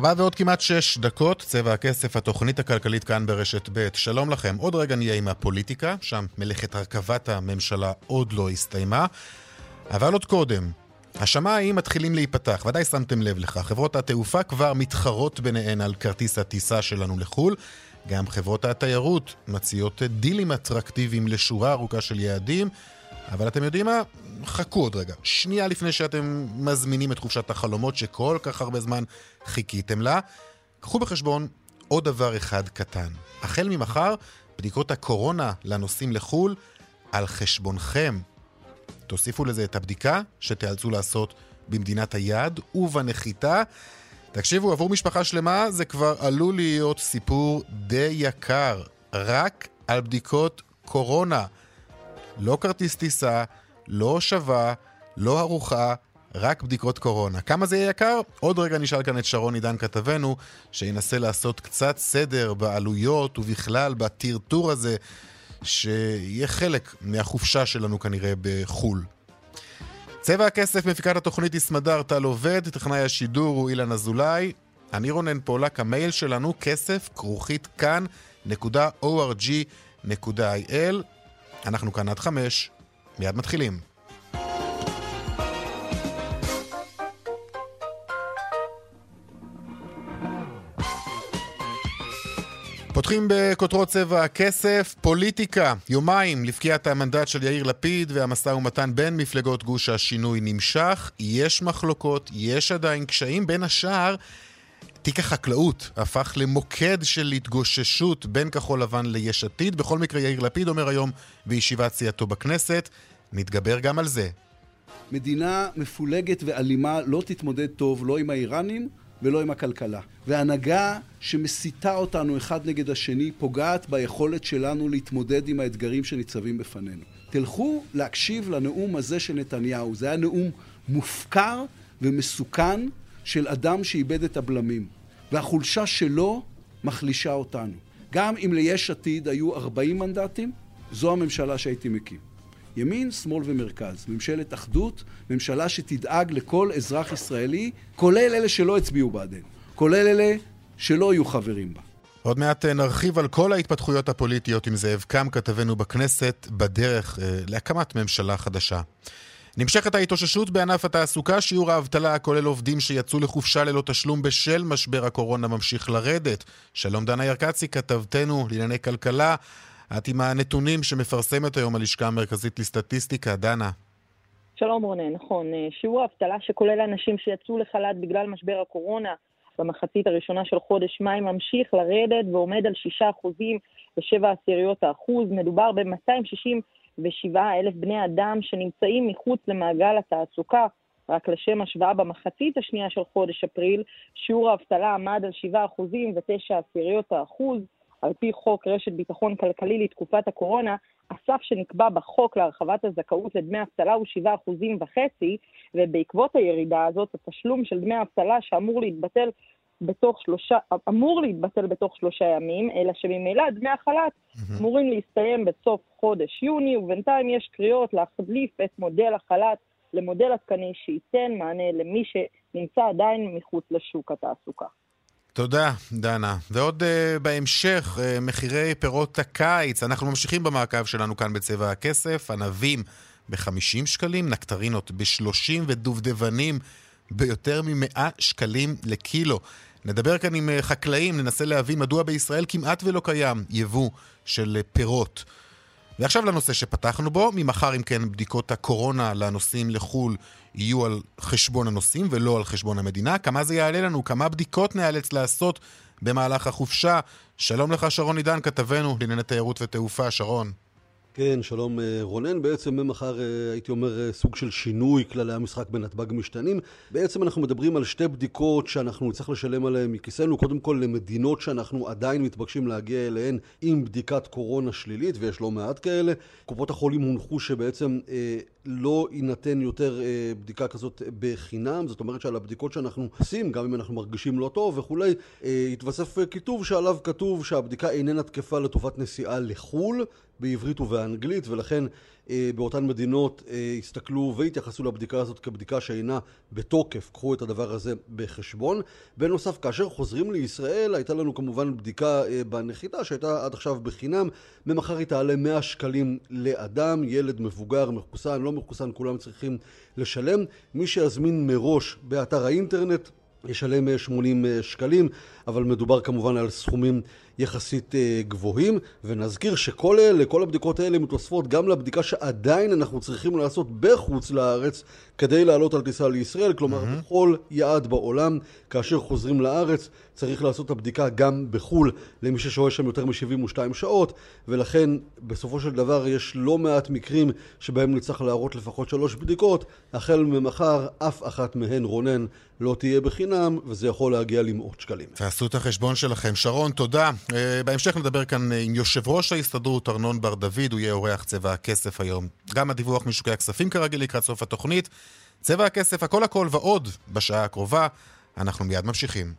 ארבע ועוד כמעט שש דקות, צבע הכסף, התוכנית הכלכלית כאן ברשת ב'. שלום לכם. עוד רגע נהיה עם הפוליטיקה, שם מלאכת הרכבת הממשלה עוד לא הסתיימה. אבל עוד קודם, השמיים מתחילים להיפתח, ודאי שמתם לב לכך. חברות התעופה כבר מתחרות ביניהן על כרטיס הטיסה שלנו לחו"ל. גם חברות התיירות מציעות דילים אטרקטיביים לשורה ארוכה של יעדים. אבל אתם יודעים מה? חכו עוד רגע. שנייה לפני שאתם מזמינים את חופשת החלומות שכל כך הרבה זמן חיכיתם לה, קחו בחשבון עוד דבר אחד קטן. החל ממחר, בדיקות הקורונה לנוסעים לחו"ל על חשבונכם. תוסיפו לזה את הבדיקה שתיאלצו לעשות במדינת היעד ובנחיתה. תקשיבו, עבור משפחה שלמה זה כבר עלול להיות סיפור די יקר. רק על בדיקות קורונה. לא כרטיס טיסה, לא שווה, לא ארוחה, רק בדיקות קורונה. כמה זה יהיה יקר? עוד רגע נשאל כאן את שרון עידן כתבנו, שינסה לעשות קצת סדר בעלויות ובכלל בטרטור הזה, שיהיה חלק מהחופשה שלנו כנראה בחו"ל. צבע הכסף, מפיקת התוכנית היא סמדר טל עובד, טכנאי השידור הוא אילן אזולאי. אני רונן פולק, המייל שלנו כסף כרוכית כאן.org.il אנחנו כאן עד חמש, מיד מתחילים. פותחים בכותרות צבע הכסף, פוליטיקה, יומיים לפקיעת המנדט של יאיר לפיד והמשא ומתן בין מפלגות גוש השינוי נמשך, יש מחלוקות, יש עדיין קשיים, בין השאר תיק החקלאות הפך למוקד של התגוששות בין כחול לבן ליש עתיד. בכל מקרה, יאיר לפיד אומר היום בישיבת סיעתו בכנסת, נתגבר גם על זה. מדינה מפולגת ואלימה לא תתמודד טוב לא עם האיראנים ולא עם הכלכלה. והנהגה שמסיתה אותנו אחד נגד השני פוגעת ביכולת שלנו להתמודד עם האתגרים שניצבים בפנינו. תלכו להקשיב לנאום הזה של נתניהו. זה היה נאום מופקר ומסוכן של אדם שאיבד את הבלמים. והחולשה שלו מחלישה אותנו. גם אם ליש עתיד היו 40 מנדטים, זו הממשלה שהייתי מקים. ימין, שמאל ומרכז. ממשלת אחדות, ממשלה שתדאג לכל אזרח ישראלי, כולל אלה שלא הצביעו בעדנו, כולל אלה שלא יהיו חברים בה. עוד מעט אה, נרחיב על כל ההתפתחויות הפוליטיות עם זאב קם, כתבנו בכנסת, בדרך אה, להקמת ממשלה חדשה. נמשכת ההתאוששות בענף התעסוקה, שיעור האבטלה הכולל עובדים שיצאו לחופשה ללא תשלום בשל משבר הקורונה ממשיך לרדת. שלום דנה ירקצי, כתבתנו לענייני כלכלה. את עם הנתונים שמפרסמת היום הלשכה המרכזית לסטטיסטיקה. דנה. שלום רונן, נכון. שיעור האבטלה שכולל אנשים שיצאו לחל"ת בגלל משבר הקורונה במחצית הראשונה של חודש מאי ממשיך לרדת ועומד על 6% ו-7 עשיריות האחוז. מדובר ב-260 ושבעה אלף בני אדם שנמצאים מחוץ למעגל התעסוקה. רק לשם השוואה, במחצית השנייה של חודש אפריל, שיעור האבטלה עמד על 7 אחוזים ו-9 עשיריות האחוז. על פי חוק רשת ביטחון כלכלי לתקופת הקורונה, הסף שנקבע בחוק להרחבת הזכאות לדמי אבטלה הוא 7 אחוזים וחצי, ובעקבות הירידה הזאת, התשלום של דמי אבטלה שאמור להתבטל בתוך שלושה, אמור להתבטל בתוך שלושה ימים, אלא שממילא דמי החל"ת mm-hmm. אמורים להסתיים בסוף חודש יוני, ובינתיים יש קריאות להחליף את מודל החל"ת למודל עדכני שייתן מענה למי שנמצא עדיין מחוץ לשוק התעסוקה. תודה, דנה. ועוד uh, בהמשך, uh, מחירי פירות הקיץ. אנחנו ממשיכים במעקב שלנו כאן בצבע הכסף. ענבים ב-50 שקלים, נקטרינות ב-30 ודובדבנים ביותר מ-100 שקלים לקילו. נדבר כאן עם אה, חקלאים, ננסה להבין מדוע בישראל כמעט ולא קיים יבוא של פירות. ועכשיו לנושא שפתחנו בו, ממחר אם כן בדיקות הקורונה לנוסעים לחו"ל יהיו על חשבון הנוסעים ולא על חשבון המדינה. כמה זה יעלה לנו? כמה בדיקות נאלץ לעשות במהלך החופשה? שלום לך שרון עידן, כתבנו לענייני תיירות ותעופה, שרון. כן, שלום אה, רונן. בעצם ממחר אה, הייתי אומר אה, סוג של שינוי כללי המשחק בנתב"ג משתנים. בעצם אנחנו מדברים על שתי בדיקות שאנחנו נצטרך לשלם עליהן מכיסנו. קודם כל למדינות שאנחנו עדיין מתבקשים להגיע אליהן עם בדיקת קורונה שלילית, ויש לא מעט כאלה. קופות החולים הונחו שבעצם לא יינתן יותר אה, בדיקה כזאת בחינם. זאת אומרת שעל הבדיקות שאנחנו עושים, גם אם אנחנו מרגישים לא טוב וכולי, אה, יתווסף כיתוב שעליו כתוב שהבדיקה איננה תקפה לטובת נסיעה לחו"ל. בעברית ובאנגלית, ולכן אה, באותן מדינות אה, הסתכלו והתייחסו לבדיקה הזאת כבדיקה שאינה בתוקף. קחו את הדבר הזה בחשבון. בנוסף, כאשר חוזרים לישראל, הייתה לנו כמובן בדיקה אה, בנחיתה שהייתה עד עכשיו בחינם. ממחר היא תעלה 100 שקלים לאדם, ילד מבוגר, מחוסן, לא מחוסן, כולם צריכים לשלם. מי שיזמין מראש באתר האינטרנט ישלם 80 שקלים, אבל מדובר כמובן על סכומים יחסית אה, גבוהים, ונזכיר שכל אלה, כל הבדיקות האלה מתווספות גם לבדיקה שעדיין אנחנו צריכים לעשות בחוץ לארץ כדי לעלות על טיסה לישראל, כלומר mm-hmm. בכל יעד בעולם, כאשר חוזרים לארץ, צריך לעשות את הבדיקה גם בחו"ל למי ששוהה שם יותר מ-72 שעות, ולכן בסופו של דבר יש לא מעט מקרים שבהם נצטרך להראות לפחות שלוש בדיקות, החל ממחר אף אחת מהן, רונן, לא תהיה בחינם, וזה יכול להגיע למאות שקלים. תעשו את החשבון שלכם. שרון, תודה. אה, בהמשך נדבר כאן עם יושב ראש ההסתדרות, ארנון בר דוד, הוא יהיה אורח צבע הכסף היום. גם הדיווח משוקי הכספים כרגיל לקראת סוף התוכנית. צבע הכסף, הכל הכל ועוד בשעה הקרובה. אנחנו מיד ממשיכים.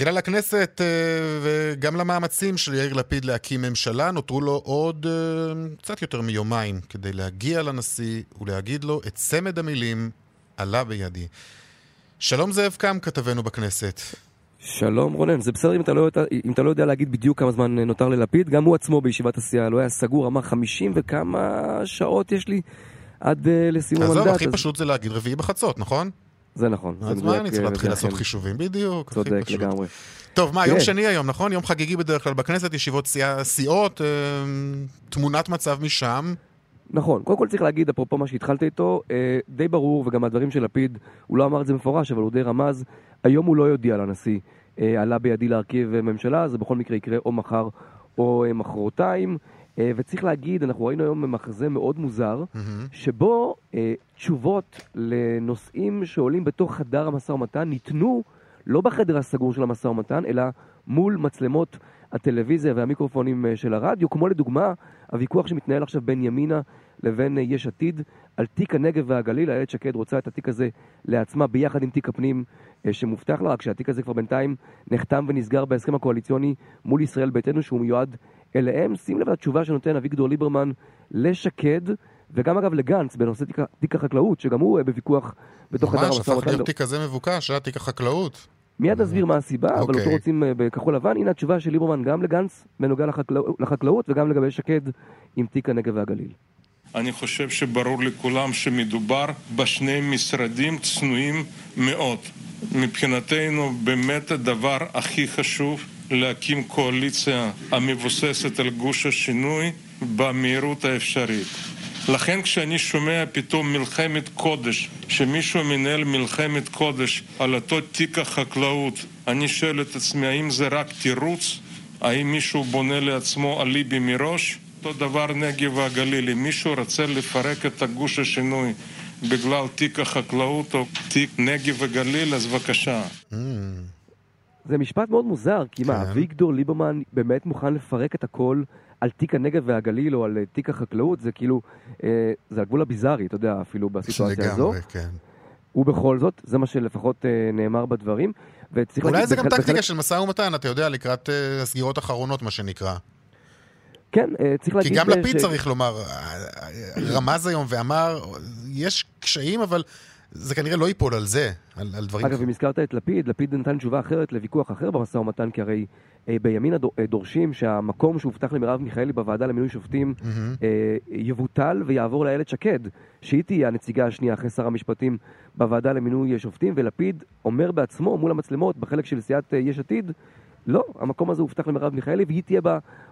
תחילה לכנסת אה, וגם למאמצים של יאיר לפיד להקים ממשלה, נותרו לו עוד אה, קצת יותר מיומיים כדי להגיע לנשיא ולהגיד לו את צמד המילים עלה בידי. שלום זאב קם, כתבנו בכנסת. שלום רונן, זה בסדר אם אתה, לא, אם אתה לא יודע להגיד בדיוק כמה זמן נותר ללפיד, גם הוא עצמו בישיבת הסיעה לא היה סגור, אמר חמישים וכמה שעות יש לי עד uh, לסיום המנדט. עזוב, הכי אז... פשוט זה להגיד רביעי בחצות, נכון? זה נכון. אז מה אני צריך להתחיל לעשות חישובים? בדיוק, צודק לגמרי. טוב, מה, יום שני היום, נכון? יום חגיגי בדרך כלל בכנסת, ישיבות סיעות, אה, תמונת מצב משם. נכון, קודם כל צריך להגיד, אפרופו מה שהתחלת איתו, אה, די ברור, וגם הדברים של לפיד, הוא לא אמר את זה מפורש, אבל הוא די רמז, היום הוא לא יודיע לנשיא, אה, עלה בידי להרכיב ממשלה, זה בכל מקרה יקרה או מחר או מחרתיים. וצריך להגיד, אנחנו ראינו היום מחזה מאוד מוזר, mm-hmm. שבו תשובות לנושאים שעולים בתוך חדר המשא ומתן ניתנו לא בחדר הסגור של המשא ומתן, אלא מול מצלמות הטלוויזיה והמיקרופונים אה, של הרדיו, כמו לדוגמה הוויכוח שמתנהל עכשיו בין ימינה לבין אה, יש עתיד על תיק הנגב והגליל. איילת שקד רוצה את התיק הזה לעצמה ביחד עם תיק הפנים אה, שמובטח לה, רק שהתיק הזה כבר בינתיים נחתם ונסגר בהסכם הקואליציוני מול ישראל ביתנו שהוא מיועד אליהם. שים לב לתשובה שנותן אביגדור ליברמן לשקד. וגם אגב לגנץ בנושא תיק, תיק החקלאות, שגם הוא בוויכוח בתוך חדר המשא ומתן. ממש, הפך להיות תיק כזה מבוקש, היה תיק החקלאות. מיד נסביר מה הסיבה, אבל אותו אוקיי. רוצים אה, בכחול לבן. הנה התשובה של ליברמן גם לגנץ בנוגע לחקלאות וגם לגבי שקד עם תיק הנגב והגליל. אני חושב שברור לכולם שמדובר בשני משרדים צנועים מאוד. מבחינתנו באמת הדבר הכי חשוב להקים קואליציה המבוססת על גוש השינוי במהירות האפשרית. לכן כשאני שומע פתאום מלחמת קודש, שמישהו מנהל מלחמת קודש על אותו תיק החקלאות, אני שואל את עצמי האם זה רק תירוץ? האם מישהו בונה לעצמו אליבי מראש? אותו דבר נגב והגליל, אם מישהו רוצה לפרק את הגוש השינוי בגלל תיק החקלאות או תיק נגב וגליל, אז בבקשה. Mm. זה משפט מאוד מוזר, כי מה, כן. אביגדור ליברמן באמת מוכן לפרק את הכל על תיק הנגב והגליל או על אה, תיק החקלאות, זה כאילו, אה, זה הגבול הביזארי, אתה יודע, אפילו בסיטואציה הזו. לגמרי, כן. ובכל זאת, זה מה שלפחות אה, נאמר בדברים. וצריך אולי להגיד... זה גם בח... טקטיקה בחלק... של משא ומתן, אתה יודע, לקראת אה, הסגירות האחרונות, מה שנקרא. כן, אה, צריך להגיד... כי גם לפיד ש... צריך לומר, רמז היום ואמר, יש קשיים, אבל זה כנראה לא ייפול על זה, על, על דברים... אגב, אם הזכרת את לפיד, לפיד נתן תשובה אחרת לוויכוח אחר במשא ומתן, כי הרי אה, בימין אה, דורשים שהמקום שהובטח למרב מיכאלי בוועדה למינוי שופטים mm-hmm. יבוטל ויעבור לאיילת שקד, שהיא תהיה הנציגה השנייה אחרי שר המשפטים בוועדה למינוי שופטים, ולפיד אומר בעצמו מול המצלמות בחלק של סיעת יש עתיד, לא, המקום הזה הובטח למרב מיכאלי והיא תהיה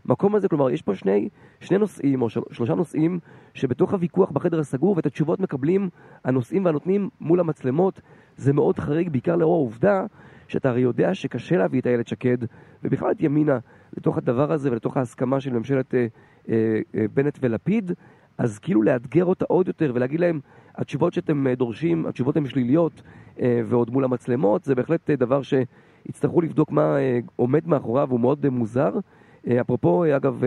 במקום הזה, כלומר יש פה שני, שני נושאים או של, שלושה נושאים שבתוך הוויכוח בחדר הסגור ואת התשובות מקבלים הנושאים והנותנים מול המצלמות, זה מאוד חריג, בעיקר לאור העובדה שאתה הרי יודע שקשה להביא את איילת שקד ובכלל את ימינה לתוך הדבר הזה ולתוך ההסכמה של ממשלת אה, אה, אה, בנט ולפיד, אז כאילו לאתגר אותה עוד יותר ולהגיד להם, התשובות שאתם אה, דורשים, התשובות הן שליליות אה, ועוד מול המצלמות, זה בהחלט אה, דבר ש... יצטרכו לבדוק מה אה, עומד מאחוריו, הוא מאוד אה, מוזר. אה, אפרופו, אגב,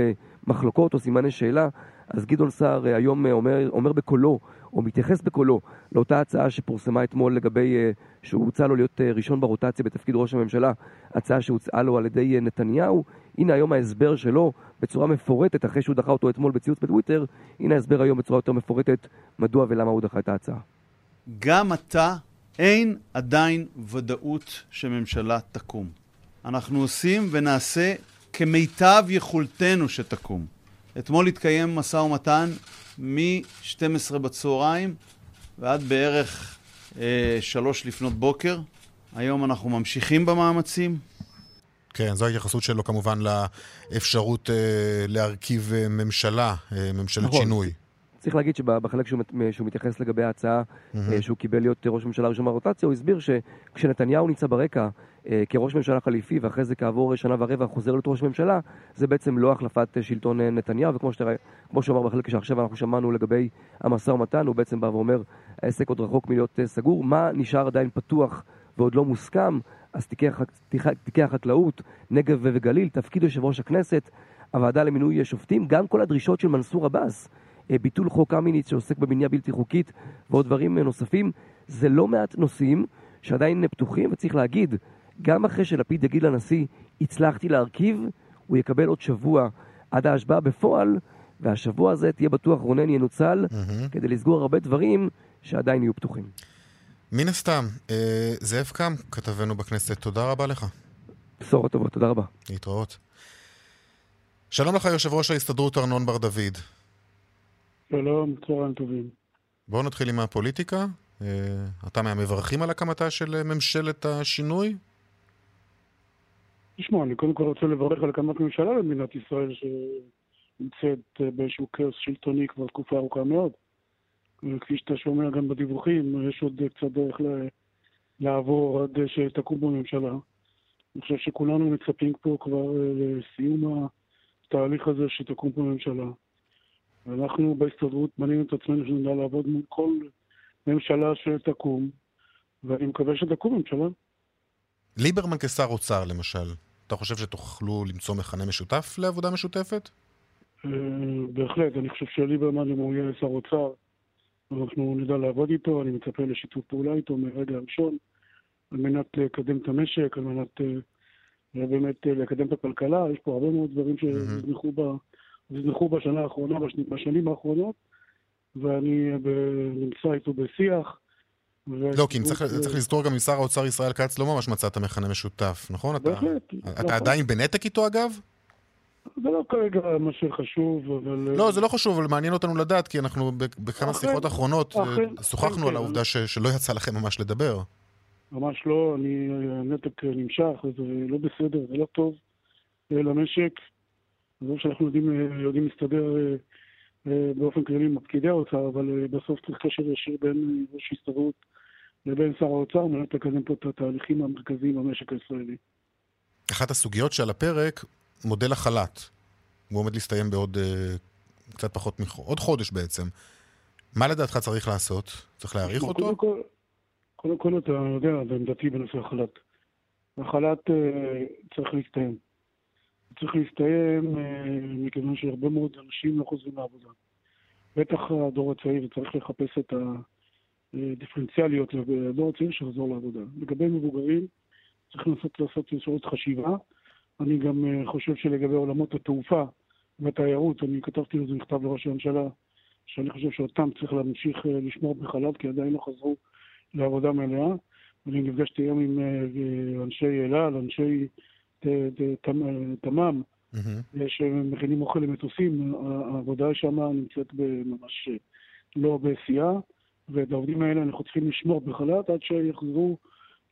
מחלוקות או סימני שאלה, אז גדעון סער היום אומר, אומר בקולו, או מתייחס בקולו, לאותה הצעה שפורסמה אתמול לגבי, שהוא הוצע לו להיות ראשון ברוטציה בתפקיד ראש הממשלה, הצעה שהוצעה לו על ידי נתניהו. הנה היום ההסבר שלו בצורה מפורטת, אחרי שהוא דחה אותו אתמול בציוץ בטוויטר, הנה ההסבר היום בצורה יותר מפורטת, מדוע ולמה הוא דחה את ההצעה. גם אתה אין עדיין ודאות שממשלה תקום. אנחנו עושים ונעשה כמיטב יכולתנו שתקום. אתמול התקיים משא ומתן מ-12 בצהריים ועד בערך אה, שלוש לפנות בוקר. היום אנחנו ממשיכים במאמצים. כן, זו ההתייחסות שלו כמובן לאפשרות אה, להרכיב אה, ממשלה, אה, ממשלת נכון. שינוי. צריך להגיד שבחלק שהוא, שהוא מתייחס לגבי ההצעה mm-hmm. שהוא קיבל להיות ראש ממשלה ראשון ברוטציה, הוא הסביר שכשנתניהו נמצא ברקע אה, כראש ממשלה חליפי ואחרי זה כעבור שנה ורבע חוזר להיות ראש ממשלה, זה בעצם לא החלפת שלטון נתניהו, וכמו שתראה, כמו שהוא אמר בחלק שעכשיו אנחנו שמענו לגבי המשא ומתן, הוא בעצם בא ואומר, העסק עוד רחוק מלהיות סגור, מה נשאר עדיין פתוח ועוד לא מוסכם, אז תיקי, תיקי החקלאות, נגב וגליל, תפקיד יושב ראש הכנסת, הוועדה למינוי שופטים, גם כל הדרישות של מנסור עבאס. אה, ביטול חוק קמיניץ שעוסק בבנייה בלתי חוקית ועוד דברים אה, נוספים. זה לא מעט נושאים שעדיין פתוחים, וצריך להגיד, גם אחרי שלפיד יגיד לנשיא, הצלחתי להרכיב, הוא יקבל עוד שבוע עד ההשבעה בפועל, והשבוע הזה, תהיה בטוח, רונן ינוצל mm-hmm. כדי לסגור הרבה דברים שעדיין יהיו פתוחים. מן הסתם, אה, זאב קם, כתבנו בכנסת, תודה רבה לך. בשורות טובות, תודה רבה. להתראות. שלום לך, יושב ראש ההסתדרות ארנון בר דוד. שלום, צהריים טובים. בואו נתחיל עם הפוליטיקה. אה, אתה מהמברכים על הקמתה של ממשלת השינוי? תשמע, אני קודם כל רוצה לברך על הקמת ממשלה במדינת ישראל שנמצאת באיזשהו כאוס שלטוני כבר תקופה ארוכה מאוד. כפי שאתה שומע גם בדיווחים, יש עוד קצת דרך לעבור עד שתקום בממשלה. אני חושב שכולנו מצפים פה כבר לסיום התהליך הזה שתקום פה ממשלה. אנחנו בהסתדרות בנינו את עצמנו שנדע לעבוד מול כל ממשלה שתקום, ואני מקווה שתקום ממשלה. ליברמן כשר אוצר, למשל, אתה חושב שתוכלו למצוא מכנה משותף לעבודה משותפת? אה, בהחלט, אני חושב שליברמן, אם הוא יהיה שר אוצר, אנחנו נדע לעבוד איתו, אני מצפה לשיתוף פעולה איתו מרגע הראשון, על מנת לקדם את המשק, על מנת אה, באמת אה, לקדם את הכלכלה, יש פה הרבה מאוד דברים שנזנחו mm-hmm. נזנחו בשנה האחרונה, בשני, בשנים האחרונות, ואני ב, נמצא איתו בשיח. לא, כי צריך, צריך לזכור גם עם שר האוצר ישראל כץ לא ממש מצאת מכנה משותף, נכון? בהחלט. אתה, אתה נכון. עדיין בנתק איתו אגב? זה לא כרגע מה שחשוב, אבל... לא, זה לא חשוב, אבל מעניין אותנו לדעת, כי אנחנו בכמה שיחות אחרונות אה, שוחחנו על העובדה שלא יצא לכם ממש לדבר. ממש לא, אני, הנתק נמשך, זה לא בסדר, זה לא טוב למשק. זה שאנחנו יודעים, אה, יודעים להסתדר אה, אה, באופן כללי עם פקידי האוצר, אבל בסוף צריך קשר ישיר בין ראש הסתדרות לבין שר האוצר, על מנת לקדם פה את התהליכים המרכזיים במשק הישראלי. אחת הסוגיות שעל הפרק, מודל החל"ת. הוא עומד להסתיים בעוד קצת פחות מ... עוד חודש בעצם. מה לדעתך צריך לעשות? צריך להאריך אותו? קודם כל, קודם כל אתה יודע, בעמדתי בנושא החל"ת. החל"ת צריך להסתיים. צריך להסתיים אה, מכיוון שהרבה מאוד אנשים לא חוזרים לעבודה. בטח הדור הצעיר צריך לחפש את הדיפרנציאליות לדור הצעיר שיחזור לעבודה. לגבי מבוגרים, צריך לנסות לעשות יסורת חשיבה. אני גם אה, חושב שלגבי עולמות התעופה והתיירות, אני כתבתי לזה מכתב לראש הממשלה, שאני חושב שאותם צריך להמשיך אה, לשמור בחל"ת, כי עדיין לא חזרו לעבודה מלאה. אני נפגשתי היום עם אנשי אל על, אנשי תמ"מ, שמכינים אוכל למטוסים, העבודה שם נמצאת ממש לא בשיאה, ואת העובדים האלה אנחנו צריכים לשמור בחל"ת עד שיחזרו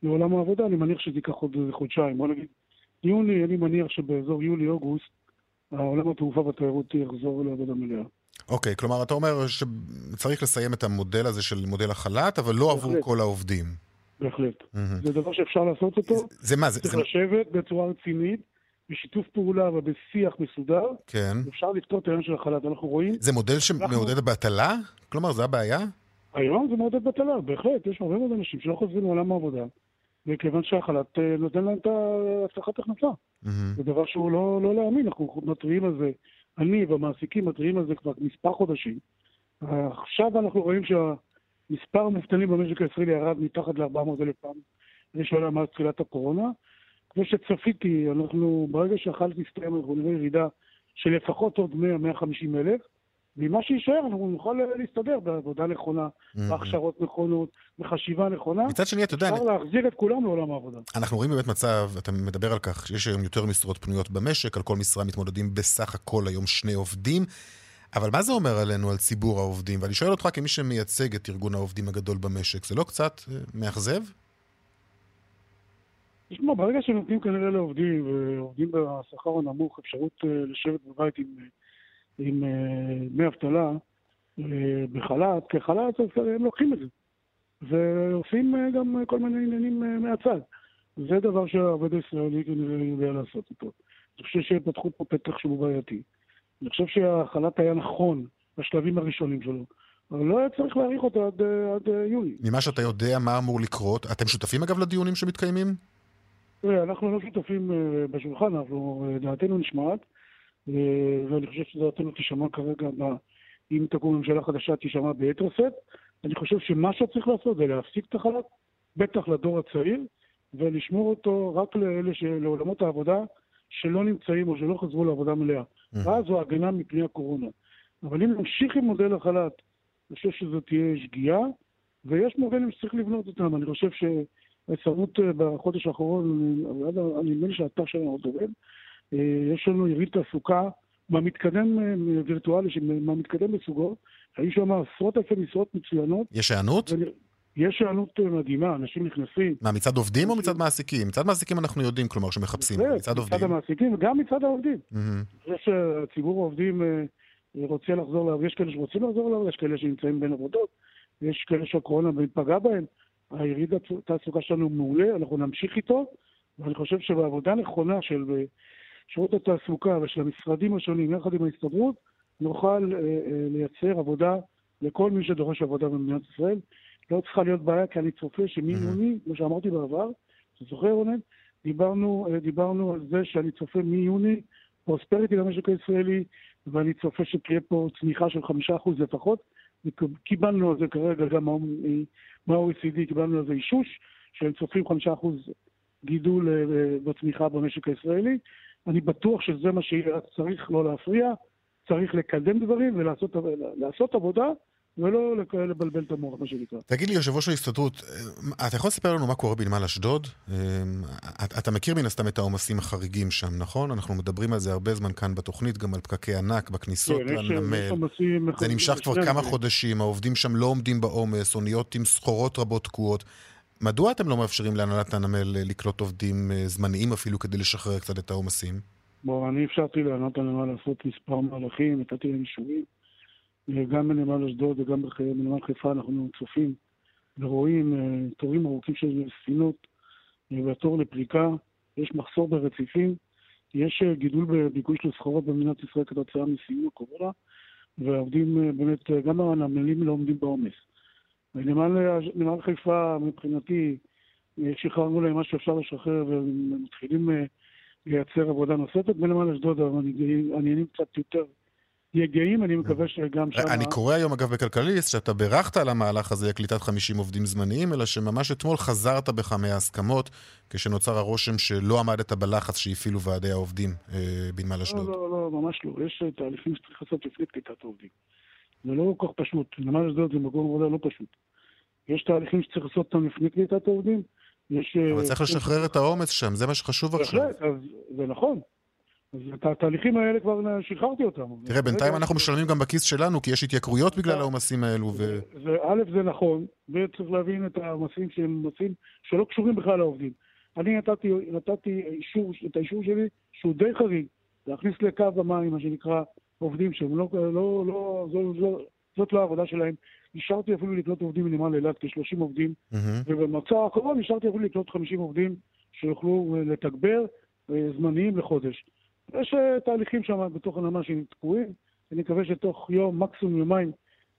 לעולם העבודה. אני מניח שזה ייקח עוד חודשיים, בוא נגיד יוני, אני מניח שבאזור יולי-אוגוסט, העולם התעופה והתיירות יחזור לעבודה מלאה. אוקיי, כלומר, אתה אומר שצריך לסיים את המודל הזה של מודל החל"ת, אבל לא עבור כל העובדים. בהחלט. זה דבר שאפשר לעשות אותו. זה מה? זה... צריך לשבת בצורה רצינית, בשיתוף פעולה ובשיח מסודר. כן. אפשר לפתור את העניין של החל"ת. אנחנו רואים... זה מודל שמעודד בהטלה? כלומר, זה הבעיה? היום זה מעודד בטלה, בהחלט. יש הרבה מאוד אנשים שלא חוזרים לעולם העבודה, מכיוון שהחל"ת אה, נותן להם את ההצלחת הכנסה. זה דבר שהוא לא, לא להאמין, אנחנו מתריעים על זה. אני והמעסיקים מתריעים על זה כבר מספר חודשים. עכשיו אנחנו רואים שהמספר המובטלים במשק הישראלי ירד מתחת ל-400 אלף פעם ראשונה מאז תחילת הקורונה. כמו שצפיתי, אנחנו, ברגע שהחל"ת יסתיים, אנחנו נראה ירידה של לפחות עוד 100-150 אלף. ועם מה שיישאר אנחנו נוכל להסתדר בעבודה נכונה, בהכשרות נכונות, בחשיבה נכונה. מצד שני, אתה יודע... אפשר להחזיר את כולם לעולם העבודה. אנחנו רואים באמת מצב, אתה מדבר על כך שיש היום יותר משרות פנויות במשק, על כל משרה מתמודדים בסך הכל היום שני עובדים. אבל מה זה אומר עלינו, על ציבור העובדים? ואני שואל אותך כמי שמייצג את ארגון העובדים הגדול במשק, זה לא קצת מאכזב? תשמע, ברגע שנותנים כנראה לעובדים, ועובדים בשכר הנמוך, אפשרות לשבת בבית עם עם דמי אבטלה בחל"ת, כחל"ת, אז הם לוקחים את זה. ועושים גם כל מיני עניינים מהצד. זה דבר שהעובד הישראלי כנראה יודע לעשות אותו. אני חושב שפתחו פה פתח שהוא בעייתי. אני חושב שהחל"ת היה נכון בשלבים הראשונים שלו, אבל לא היה צריך להאריך אותו עד, עד יוני. ממה שאתה יודע, מה אמור לקרות? אתם שותפים אגב לדיונים שמתקיימים? אנחנו לא שותפים בשולחן, אנחנו, דעתנו נשמעת. ואני חושב שדעתנו תישמע כרגע, אם תקום ממשלה חדשה, תישמע ביתר שאת. אני חושב שמה שצריך לעשות זה להפסיק את החל"ת, בטח לדור הצעיר, ולשמור אותו רק לאלה, לעולמות העבודה שלא נמצאים או שלא חזרו לעבודה מלאה. ואז זו הגנה מפני הקורונה. אבל אם נמשיך עם מודל החל"ת, אני חושב שזו תהיה שגיאה, ויש מודלים שצריך לבנות אותם. אני חושב שההצטרפות בחודש האחרון, אני נדמה לי שהאתר שלנו עוד עובד, יש לנו יריד תעסוקה מהמתקדם וירטואלי, מהמתקדם בסוגו, היו שם עשרות אלפי משרות מצוינות. יש הענות? יש הענות מדהימה, אנשים נכנסים. מה, מצד עובדים או מצד מעסיקים? מצד מעסיקים אנחנו יודעים, כלומר, שמחפשים. מצד עובדים. מצד המעסיקים וגם מצד העובדים. זה שציבור העובדים רוצה לחזור לעבוד, יש כאלה שרוצים לחזור לעבוד, יש כאלה שנמצאים בין עבודות, יש כאלה שהקורונה פגעה בהם. היריד התעסוקה שלנו מעולה, אנחנו נמשיך איתו, ואני חושב שבעבודה נכונה של שירות התעסוקה ושל המשרדים השונים, יחד עם ההסתדרות, נוכל אה, אה, לייצר עבודה לכל מי שדורש עבודה במדינת ישראל. לא צריכה להיות בעיה, כי אני צופה שמיוני, כמו שאמרתי בעבר, אתה זוכר רונן? דיברנו, אה, דיברנו על זה שאני צופה מיוני פרוספריטי למשק הישראלי, ואני צופה שתהיה פה צמיחה של חמישה אחוז לפחות. קיבלנו על זה כרגע גם מה-OECD, קיבלנו על זה אישוש, שהם צופים חמישה אחוז גידול בצמיחה במשק הישראלי. אני בטוח שזה מה שיהיה, רק צריך לא להפריע, צריך לקדם דברים ולעשות עבודה, ולא לבלבל את המוח, מה שנקרא. תגיד לי, יושב ראש ההסתדרות, אתה יכול לספר לנו מה קורה בנמל אשדוד? אתה מכיר מן הסתם את העומסים החריגים שם, נכון? אנחנו מדברים על זה הרבה זמן כאן בתוכנית, גם על פקקי ענק בכניסות לנמל. זה נמשך כבר כמה חודשים, העובדים שם לא עומדים בעומס, אוניות עם סחורות רבות תקועות. מדוע אתם לא מאפשרים להנהלת הנמל לקלוט עובדים זמניים אפילו כדי לשחרר קצת את העומסים? בוא, אני אפשרתי להנהלת הנמל לעשות מספר מהלכים, נתתי להם אישורים. גם בנמל אשדוד וגם בנמל חיפה אנחנו צופים ורואים תורים ארוכים של ספינות והתור לפריקה. יש מחסור ברציפים, יש גידול בביקוש לסחורות במדינת ישראל כתוצאה מסיום הקורונה, והעובדים באמת, גם הנמלים לא עומדים בעומס. נמל חיפה, מבחינתי, שחררנו להם מה שאפשר לשחרר ומתחילים לייצר עבודה נוספת. בנמל אשדוד העניינים קצת יותר יגעים, אני מקווה שגם שם... אני קורא היום, אגב, בכלכליסט, שאתה בירכת על המהלך הזה לקליטת 50 עובדים זמניים, אלא שממש אתמול חזרת בך מההסכמות, כשנוצר הרושם שלא עמדת בלחץ שהפעילו ועדי העובדים אה, בנמל אשדוד. לא, לא, לא, ממש לא. יש תהליכים שצריך לעשות לפני קליטת העובדים. זה לא כל כך פשוט. נמל אשדוד זה מקום עבודה לא פשוט. יש תהליכים שצריך לעשות אותם לפני קליטת העובדים. יש... אבל צריך לשחרר את העומס שם, זה מה שחשוב עכשיו. בהחלט, זה נכון. אז את התהליכים האלה כבר שחררתי אותם. תראה, בינתיים אנחנו משלמים גם בכיס שלנו, כי יש התייקרויות בגלל העומסים האלו. א', זה נכון, ב', צריך להבין את העומסים שהם עושים, שלא קשורים בכלל לעובדים. אני נתתי, נתתי אישור, את האישור שלי, שהוא די חריג, להכניס לקו המים, מה שנקרא, עובדים שהם לא, לא, לא, זו, זו, זאת לא העבודה שלהם. אישרתי אפילו לקלוט עובדים מנמל אילת, כ-30 עובדים. ובמצע האחרון אישרתי אפילו לקלוט 50 עובדים שיוכלו אה, לתגבר אה, זמניים לחודש. יש אה, תהליכים שם בתוך הנמל שהם תקועים, אני מקווה שתוך יום, מקסימום יומיים,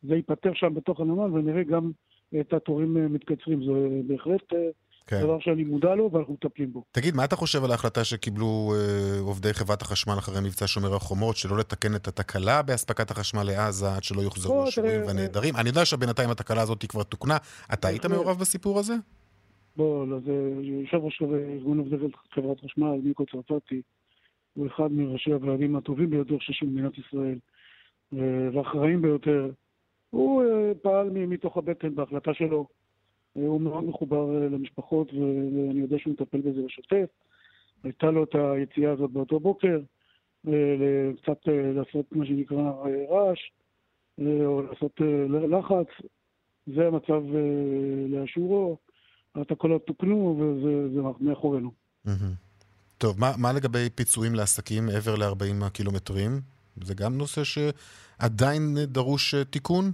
זה ייפתר שם בתוך הנמל, ונראה גם את התורים אה, מתקצרים. זה בהחלט אה, כן. דבר שאני מודע לו ואנחנו מטפלים בו. תגיד, מה אתה חושב על ההחלטה שקיבלו אה, עובדי חברת החשמל אחרי מבצע שומר החומות, שלא לתקן את התקלה באספקת החשמל לעזה עד שלא יוחזרו השבויים והנעדרים? אני יודע שבינתיים התקלה הזאת כבר תוקנה. אתה היית בהחלט. מעורב בסיפור הזה? בוא, לא, זה יושב ראש ארגון עובדי חברת חשמל, מיקו צרפתי, הוא אחד מראשי הוועדים הטובים ביותר שיש במדינת ישראל, אה, והאחראים ביותר. הוא אה, פעל מתוך הבטן בהחלטה שלו. אה, הוא מאוד מחובר למשפחות, ואני יודע שהוא מטפל בזה בשוטף. הייתה לו את היציאה הזאת באותו בוקר, קצת לעשות מה שנקרא רעש, או לעשות לחץ. זה המצב לאשורו. התקלות תוקנו וזה זה מאחורינו. מהמם. טוב, מה, מה לגבי פיצויים לעסקים מעבר ל-40 הקילומטרים? זה גם נושא שעדיין דרוש אה, תיקון?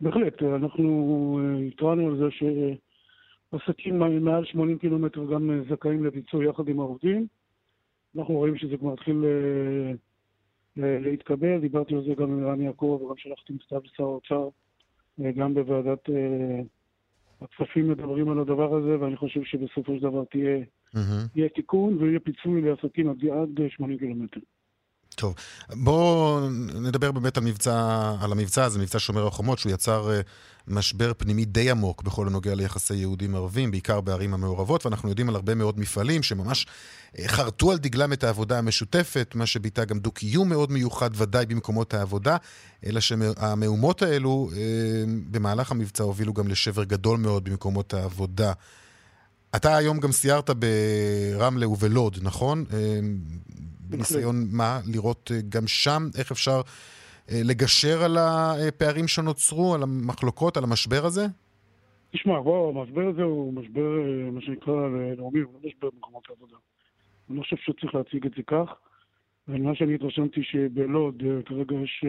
בהחלט, אנחנו אה, התרענו על זה שעסקים מעל 80 קילומטר גם אה, זכאים לפיצוי יחד עם העובדים. אנחנו רואים שזה כבר מתחיל אה, ל- להתקבל, דיברתי על זה גם עם רן יעקב וגם שלחתי מכתב לשר האוצר, גם בוועדת הכספים מדברים על הדבר הזה, ואני חושב שבסופו של דבר תהיה. יהיה תיקון ויהיה פיצוי לעסקים עד, עד 80 קילומטר. טוב, בואו נדבר באמת על, מבצע, על המבצע הזה, מבצע שומר החומות, שהוא יצר אה, משבר פנימי די עמוק בכל הנוגע ליחסי יהודים-ערבים, בעיקר בערים המעורבות, ואנחנו יודעים על הרבה מאוד מפעלים שממש אה, חרטו על דגלם את העבודה המשותפת, מה שביטא גם דו-קיום מאוד מיוחד, ודאי במקומות העבודה, אלא שהמהומות האלו אה, במהלך המבצע הובילו גם לשבר גדול מאוד במקומות העבודה. אתה היום גם סיירת ברמלה ובלוד, נכון? אה, בניסיון מה? לראות אה, גם שם איך אפשר אה, לגשר על הפערים שנוצרו, על המחלוקות, על המשבר הזה? תשמע, בוא, המשבר הזה הוא משבר, מה שנקרא, לאומי, הוא לא משבר במקומות העבודה. אני לא חושב שצריך להציג את זה כך. ומה שאני התרשמתי שבלוד כרגע יש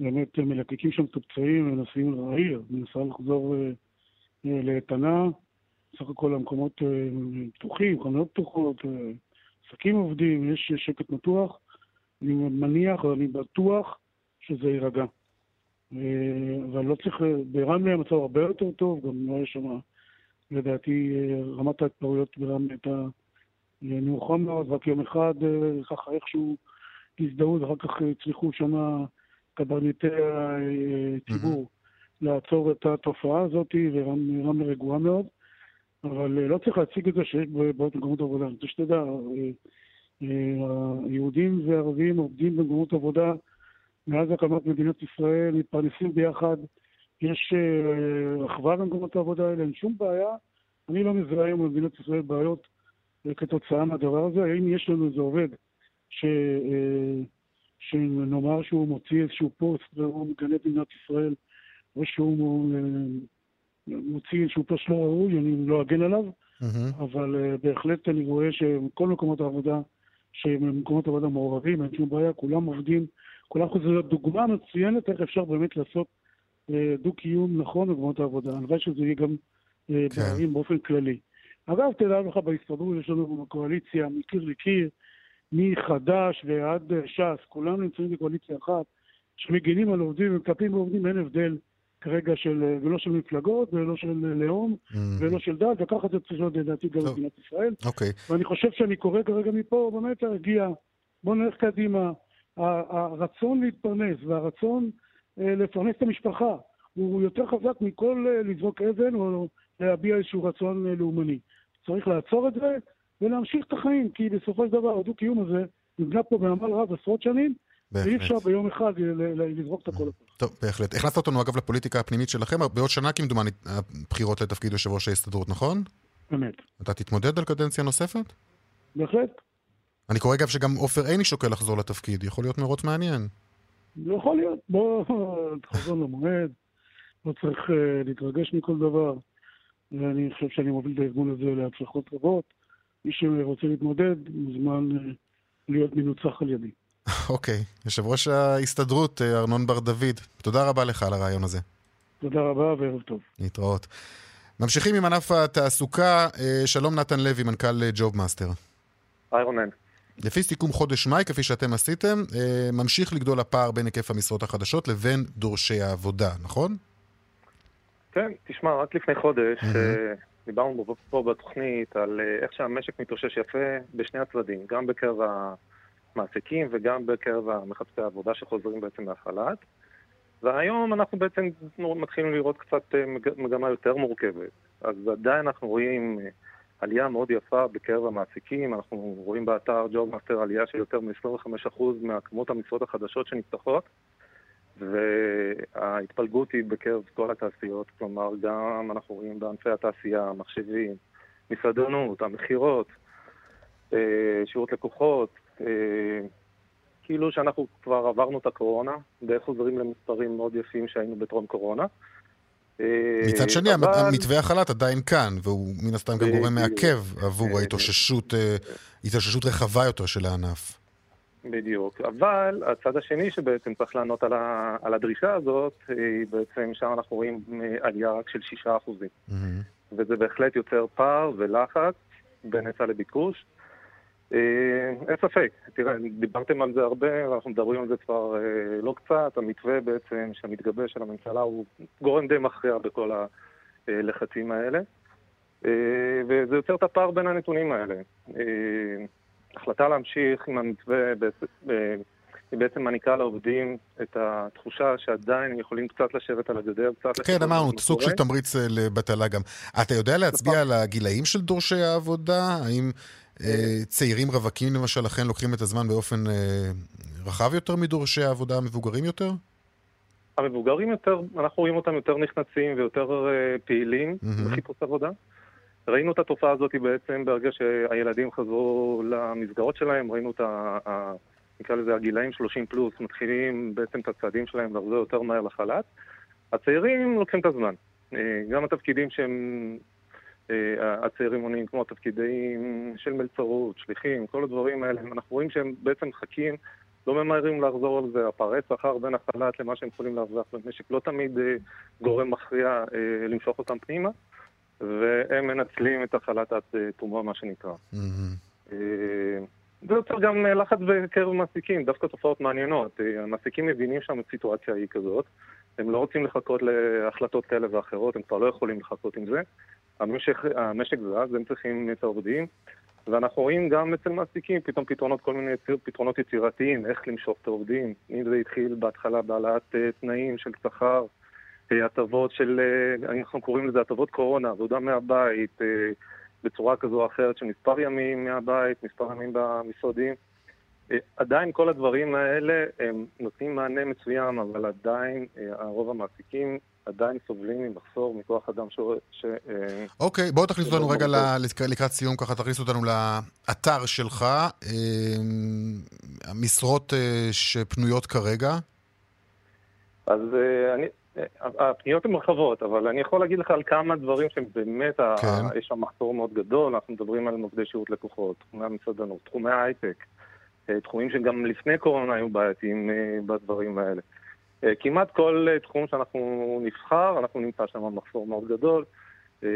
באמת מלקקים שם את הפצעים, מנסים, העיר מנסה לחזור לאיתנה. סך הכל המקומות אה, פתוחים, חנויות פתוחות, אה, עסקים עובדים, יש שקט מתוח. אני מניח, או אני בטוח שזה יירגע. אה, אבל לא צריך, ברמלה המצב הרבה יותר טוב, גם לא יש שם, לדעתי, רמת ההתפרעויות ברמלה הייתה נמוכה מאוד, רק יום אחד ככה איכשהו הזדהו, ואחר כך הצליחו שם קברניטי הציבור לעצור את התופעה הזאת, ורמלה רגועה מאוד. אבל אה, לא צריך להציג את זה שיש בעיות במקומות עבודה. אני רוצה שתדע, אה, אה, היהודים והערבים עובדים במקומות עבודה מאז הקמת מדינת ישראל, מתפרנסים ביחד, יש אחווה במקומות העבודה האלה, אין שום בעיה. אני לא מזהה היום במדינת ישראל בעיות אה, כתוצאה מהדבר הזה. האם יש לנו איזה עובד ש... שנאמר שהוא מוציא איזשהו פוסט והוא מגנה את מדינת ישראל, או שהוא מוציא איזשהו פוסט לא ראוי, אני לא אגן עליו. מהמם. אבל uh, בהחלט אני רואה שכל מקומות העבודה, שהם מקומות עבודה מעורבים, אין שום בעיה, כולם עובדים, כולם חוזרים להיות דוגמה מצוינת איך אפשר באמת לעשות uh, דו-קיום נכון במקומות העבודה. הלוואי שזה יהיה גם uh, כן. בערים באופן כללי. אגב, תדע לך, בהסתדרות יש לנו בקואליציה מקיר לקיר, מחד"ש ועד ש"ס, כולם נמצאים בקואליציה אחת, שמגינים על עובדים ומטפלים בעובדים, אין הבדל כרגע של, ולא של מפלגות, ולא של לאום, מהמם. ולא של דת, וככה זה צריך להיות לדעתי גם. במדינת ישראל. אוקיי. ואני חושב שאני קורא כרגע מפה באמת להרגיע, בואו נלך קדימה. הרצון להתפרנס והרצון אה, לפרנס את המשפחה הוא יותר חזק מכל אה, לזרוק אבן או להביע איזשהו רצון אה, לאומני. צריך לעצור את זה ולהמשיך את החיים, כי בסופו של דבר הדו-קיום הזה נבנה פה בעמל רב עשרות שנים, ואי. אפשר ביום אחד לזרוק את הכל. טוב, בהחלט. הכנסת אותנו אגב לפוליטיקה הפנימית שלכם, בעוד שנה כמדומני הבחירות לתפקיד יושב ראש ההסתדרות, נכון? באמת. אתה תתמודד על קדנציה נוספת? בהחלט. אני קורא אגב שגם עופר עיני שוקל לחזור לתפקיד, יכול להיות מרוץ מעניין. יכול להיות. בוא, תחזור למועד, לא צריך uh, להתרגש מכל דבר. ואני חושב שאני מוביל את הארגון הזה להצלחות רבות. מי שרוצה להתמודד מוזמן אה, להיות מנוצח על ידי. אוקיי, יושב ראש ההסתדרות ארנון בר דוד, תודה רבה לך על הרעיון הזה. תודה רבה וערב טוב. להתראות. ממשיכים עם ענף התעסוקה, שלום נתן לוי, מנכ"ל ג'וב מאסטר. היי רונן. לפי סיכום חודש מאי, כפי שאתם עשיתם, ממשיך לגדול הפער בין היקף המשרות החדשות לבין דורשי העבודה, נכון? כן, תשמע, רק לפני חודש. דיברנו פה בתוכנית על איך שהמשק מתאושש יפה בשני הצדדים, גם בקרב המעסיקים וגם בקרב מחפשי העבודה שחוזרים בעצם מהחל"ת. והיום אנחנו בעצם מתחילים לראות קצת מגמה יותר מורכבת. אז עדיין אנחנו רואים עלייה מאוד יפה בקרב המעסיקים, אנחנו רואים באתר ג'וב מאסטר עלייה של יותר מ-25% מהכמות המשרות החדשות שנפתחות, וההתפלגות היא בקרב כל התעשיות, כלומר גם אנחנו רואים בענפי התעשייה, מחשבים, מסעדנות, המכירות, שירות לקוחות, כאילו שאנחנו כבר עברנו את הקורונה, די חוזרים למספרים מאוד יפים שהיינו בטרום קורונה. מצד שני, אבל... מתווה החל"ת עדיין כאן, והוא מן הסתם גם גורם מעכב עבור ההתאוששות, התאוששות רחבה יותר של הענף. בדיוק, אבל הצד השני שבעצם צריך לענות על, ה, על הדרישה הזאת, בעצם שם אנחנו רואים עלייה רק של 6%. Mm-hmm. וזה בהחלט יוצר פער ולחץ בין היצע לביקוש. אין ספק, תראה, דיברתם על זה הרבה, ואנחנו מדברים על זה כבר אה, לא קצת, המתווה בעצם שהמתגבש של הממשלה הוא גורם די מכריע בכל הלחצים האלה, אה, וזה יוצר את הפער בין הנתונים האלה. אה, החלטה להמשיך עם המתווה היא בעצם מעניקה לעובדים את התחושה שעדיין הם יכולים קצת לשבת על הגדר, קצת... כן, אמרנו, סוג של תמריץ לבטלה גם. אתה יודע להצביע נכון. על הגילאים של דורשי העבודה? האם צעירים רווקים למשל, לכן לוקחים את הזמן באופן רחב יותר מדורשי העבודה המבוגרים יותר? המבוגרים יותר, אנחנו רואים אותם יותר נכנסים ויותר פעילים mm-hmm. בחיפוש עבודה. ראינו את התופעה הזאת בעצם ברגע שהילדים חזרו למסגרות שלהם, ראינו את ה... נקרא לזה הגילאים 30 פלוס, מתחילים בעצם את הצעדים שלהם לחזור יותר מהר לחל"ת. הצעירים לוקחים את הזמן. גם התפקידים שהם הצעירים עונים, כמו תפקידים של מלצרות, שליחים, כל הדברים האלה, אנחנו רואים שהם בעצם מחכים, לא ממהרים לחזור על זה, הפערי שכר בין החל"ת למה שהם יכולים להרוויח במשק לא תמיד גורם מכריע למשוך אותם פנימה, והם מנצלים את החל"ת עד תומו, מה שנקרא. זה יוצר גם לחץ בקרב מעסיקים, דווקא תופעות מעניינות. המעסיקים מבינים שהסיטואציה היא כזאת, הם לא רוצים לחכות להחלטות כאלה ואחרות, הם כבר לא יכולים לחכות עם זה. המשק, המשק זז, הם צריכים את העובדים, ואנחנו רואים גם אצל מעסיקים פתאום פתרונות, כל מיני פתרונות יצירתיים, איך למשוך את העובדים. אם זה התחיל בהתחלה בהעלאת uh, תנאים של שכר, הטבות של, אנחנו קוראים לזה הטבות קורונה, עבודה מהבית, בצורה כזו או אחרת של מספר ימים מהבית, מספר ימים במשרדים. Uh, עדיין כל הדברים האלה הם נותנים מענה מסוים, אבל עדיין uh, הרוב המעסיקים עדיין סובלים ממחסור מכוח אדם ש... אה, אוקיי, בואו תכניסו אותנו רגע לקראת סיום, ככה תכניסו אותנו לאתר שלך. אה, המשרות אה, שפנויות כרגע? אז אני... הפניות הן רחבות, אבל אני יכול להגיד לך על כמה דברים שהם באמת, כן. יש שם מחסור מאוד גדול, אנחנו מדברים על מוקדי שירות לקוחות, תחומי המסעדנות, תחומי ההייטק, תחומים שגם לפני קורונה היו בעייתיים בדברים האלה. אה, כמעט כל אה, תחום שאנחנו נבחר, אנחנו נמצא שם מחסור מאוד גדול. אה,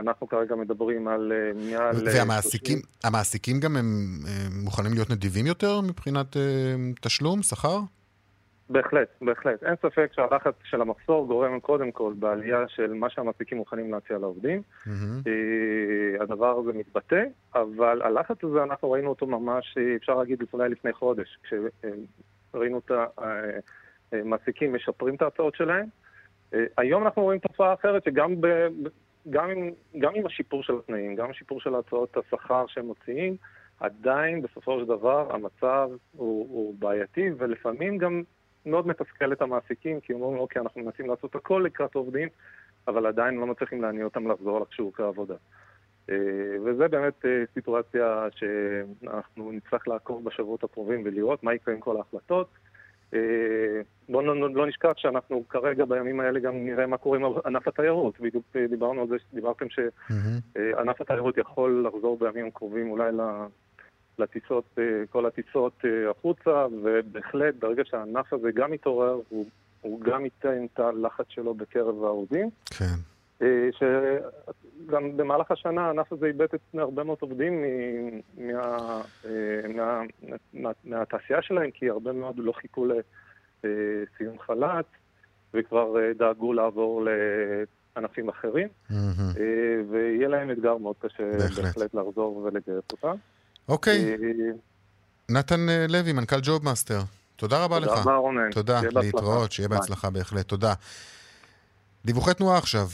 אנחנו כרגע מדברים על מעל... והמעסיקים המעסיקים גם הם מוכנים להיות נדיבים יותר מבחינת תשלום, שכר? בהחלט, בהחלט. אין ספק שהלחץ של המחסור גורם קודם כל בעלייה של מה שהמעסיקים מוכנים להציע לעובדים. Mm-hmm. הדבר הזה מתבטא, אבל הלחץ הזה, אנחנו ראינו אותו ממש, אפשר להגיד אולי לפני חודש, כשראינו את ה... מעסיקים משפרים את ההצעות שלהם. אה, היום אנחנו רואים תופעה אחרת שגם ב, גם עם, גם עם השיפור של התנאים, גם השיפור של הצעות השכר שהם מוציאים, עדיין בסופו של דבר המצב הוא, הוא בעייתי ולפעמים גם מאוד מתסכל את המעסיקים כי הם אומרים אוקיי אנחנו מנסים לעשות הכל לקראת עובדים אבל עדיין לא מצליחים להניע אותם לחזור לשוק העבודה. אה, וזה באמת אה, סיטואציה שאנחנו נצטרך לעקוב בשבועות הקרובים ולראות מה יקרה עם כל ההחלטות. בואו לא, לא נשכח שאנחנו כרגע בימים האלה גם נראה מה קורה עם ענף התיירות. בדיוק דיברנו על זה, דיברתם שענף התיירות יכול לחזור בימים הקרובים אולי לטיסות, כל הטיסות החוצה, ובהחלט ברגע שהענף הזה גם יתעורר, הוא, הוא גם ייתן את הלחץ שלו בקרב העובדים. כן. שגם במהלך השנה הענף הזה איבד את הרבה מאוד עובדים מה, מה, מה, מהתעשייה שלהם, כי הרבה מאוד לא חיכו לסיום חל"ת, וכבר דאגו לעבור לענפים אחרים, ויהיה להם אתגר מאוד קשה בהחלט, בהחלט לחזור ולגייס אותם. אוקיי. נתן לוי, מנכ"ל ג'וב מאסטר. תודה רבה לך. תודה רבה רונן. תודה, להתראות, שיהיה בהצלחה בהחלט. תודה. דיווחי תנועה עכשיו.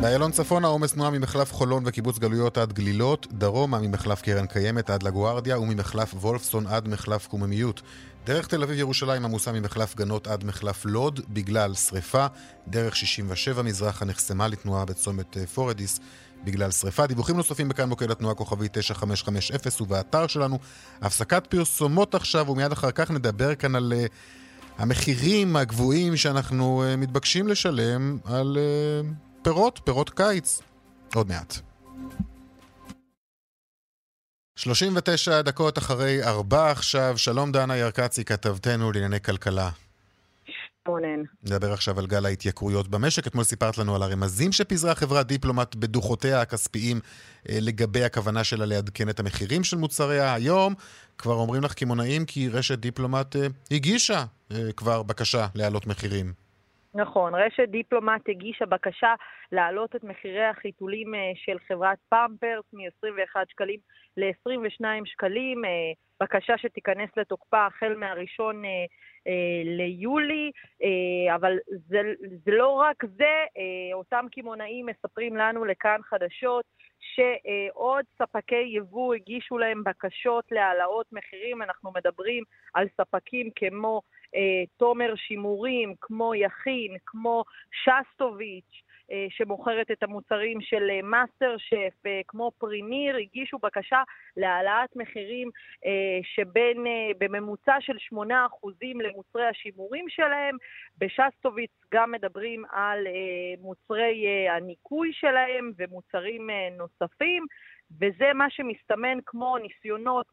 באיילון צפון העומס תנועה ממחלף חולון וקיבוץ גלויות עד גלילות, דרומה ממחלף קרן קיימת עד לגוארדיה וממחלף וולפסון עד מחלף קוממיות. דרך תל אביב ירושלים עמוסה ממחלף גנות עד מחלף לוד בגלל שריפה. דרך 67 מזרחה נחסמה לתנועה בצומת פורדיס בגלל שריפה. דיווחים נוספים בכאן מוקד התנועה כוכבי 9550 ובאתר שלנו. הפסקת פרסומות עכשיו ומיד אחר כך נדבר כאן על... Uh, המחירים הגבוהים שאנחנו uh, מתבקשים לשלם על uh, פירות, פירות קיץ. עוד מעט. 39 דקות אחרי ארבע עכשיו, שלום דנה ירקצי, כתבתנו לענייני כלכלה. רונן. נדבר עכשיו על גל ההתייקרויות במשק. אתמול סיפרת לנו על הרמזים שפיזרה חברת דיפלומט בדוחותיה הכספיים אה, לגבי הכוונה שלה לעדכן את המחירים של מוצריה. היום כבר אומרים לך קמעונאים כי רשת דיפלומט אה, הגישה אה, כבר בקשה להעלות מחירים. נכון, רשת דיפלומט הגישה בקשה להעלות את מחירי החיתולים של חברת פמפרס מ-21 שקלים ל-22 שקלים, בקשה שתיכנס לתוקפה החל מהראשון אה, ליולי, אה, אבל זה, זה לא רק זה, אה, אותם קמעונאים מספרים לנו לכאן חדשות שעוד ספקי יבוא הגישו להם בקשות להעלאות מחירים, אנחנו מדברים על ספקים כמו תומר שימורים, כמו יכין, כמו שסטוביץ', אה, שמוכרת את המוצרים של אה, מאסטר שף, אה, כמו פרימיר, הגישו בקשה להעלאת מחירים שבין, בממוצע של 8% למוצרי השימורים שלהם. בשסטוביץ גם מדברים על מוצרי הניקוי שלהם ומוצרים נוספים, וזה מה שמסתמן כמו ניסיונות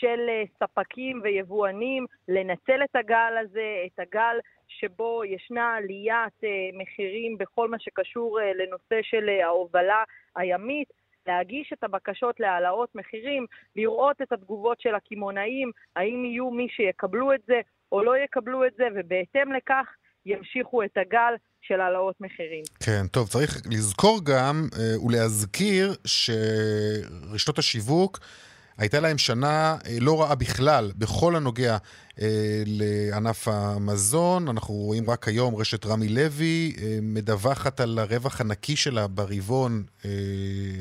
של ספקים ויבואנים לנצל את הגל הזה, את הגל שבו ישנה עליית אה, מחירים בכל מה שקשור אה, לנושא של אה, ההובלה הימית, להגיש את הבקשות להעלאות מחירים, לראות את התגובות של הקמעונאים, האם יהיו מי שיקבלו את זה או לא יקבלו את זה, ובהתאם לכך ימשיכו את הגל של העלאות מחירים. כן, טוב, צריך לזכור גם ולהזכיר שרשתות השיווק הייתה להם שנה אה, לא רעה בכלל בכל הנוגע אה, לענף המזון. אנחנו רואים רק היום רשת רמי לוי אה, מדווחת על הרווח הנקי שלה ברבעון אה,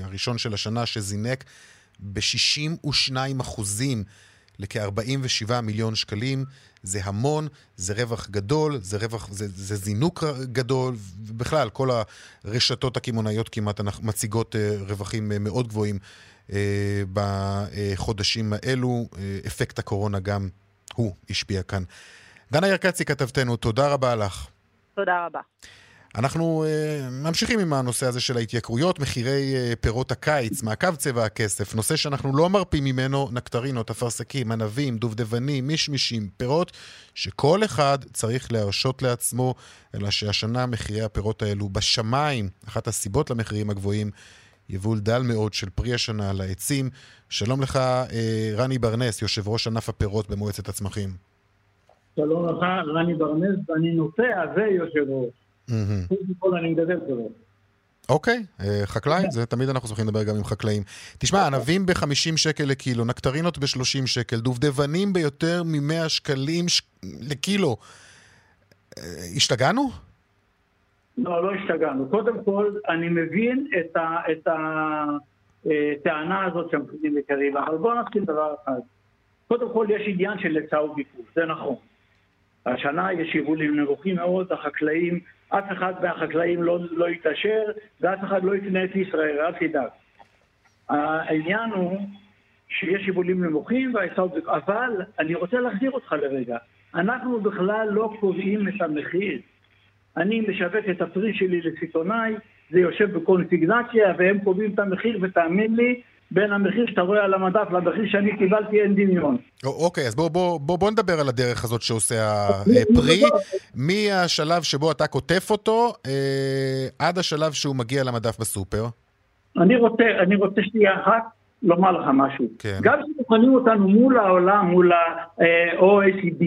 הראשון של השנה שזינק ב-62 אחוזים. לכ-47 מיליון שקלים. זה המון, זה רווח גדול, זה, רווח, זה, זה זינוק גדול, ובכלל, כל הרשתות הקמעונאיות כמעט מציגות אה, רווחים אה, מאוד גבוהים בחודשים האלו. אה, אפקט הקורונה גם הוא השפיע כאן. דנה ירקצי כתבתנו, תודה רבה לך. תודה רבה. אנחנו uh, ממשיכים עם הנושא הזה של ההתייקרויות, מחירי uh, פירות הקיץ, מעקב צבע הכסף, נושא שאנחנו לא מרפים ממנו, נקטרינות, אפרסקים, ענבים, דובדבנים, מישמישים, פירות, שכל אחד צריך להרשות לעצמו, אלא שהשנה מחירי הפירות האלו בשמיים, אחת הסיבות למחירים הגבוהים יבול דל מאוד של פרי השנה לעצים. שלום לך, אה, רני ברנס, יושב ראש ענף הפירות במועצת הצמחים. שלום לך, רני ברנס, ואני נוטע ויושב ראש. קודם אני מגדל פירות. אוקיי, אה, חקלאי, זה תמיד אנחנו צריכים לדבר גם עם חקלאים. תשמע, ענבים ב-50 שקל לקילו, נקטרינות ב-30 שקל, דובדבנים ביותר מ-100 שקלים לקילו. אה, השתגענו? לא, לא השתגענו. קודם כל, אני מבין את, ה, את הטענה הזאת שהמחירים יקרים, אבל בואו נתחיל דבר אחד. קודם כל, יש עניין של היצע וביקוש, זה נכון. השנה יש יבולים נמוכים מאוד, החקלאים, אף אחד מהחקלאים לא, לא יתעשר, ואף אחד לא יקנה את ישראל, אל תדאג. העניין הוא שיש יבולים נמוכים וההיצעות... אבל אני רוצה להחזיר אותך לרגע. אנחנו בכלל לא קובעים את המחיר. אני משווק את הפרי שלי לסיטונאי, זה יושב בקונסיגנציה והם קובעים את המחיר, ותאמין לי, בין המחיר שאתה רואה על המדף למחיר שאני קיבלתי אין דמיון. אוקיי, אז בוא, בוא, בוא, בוא נדבר על הדרך הזאת שעושה הפרי, מהשלב שבו אתה קוטף אותו אה, עד השלב שהוא מגיע למדף בסופר. אני רוצה, אני רוצה שנייה אחת לומר לך משהו. כן. גם כשבוחנים אותנו מול העולם, מול ה-OECD,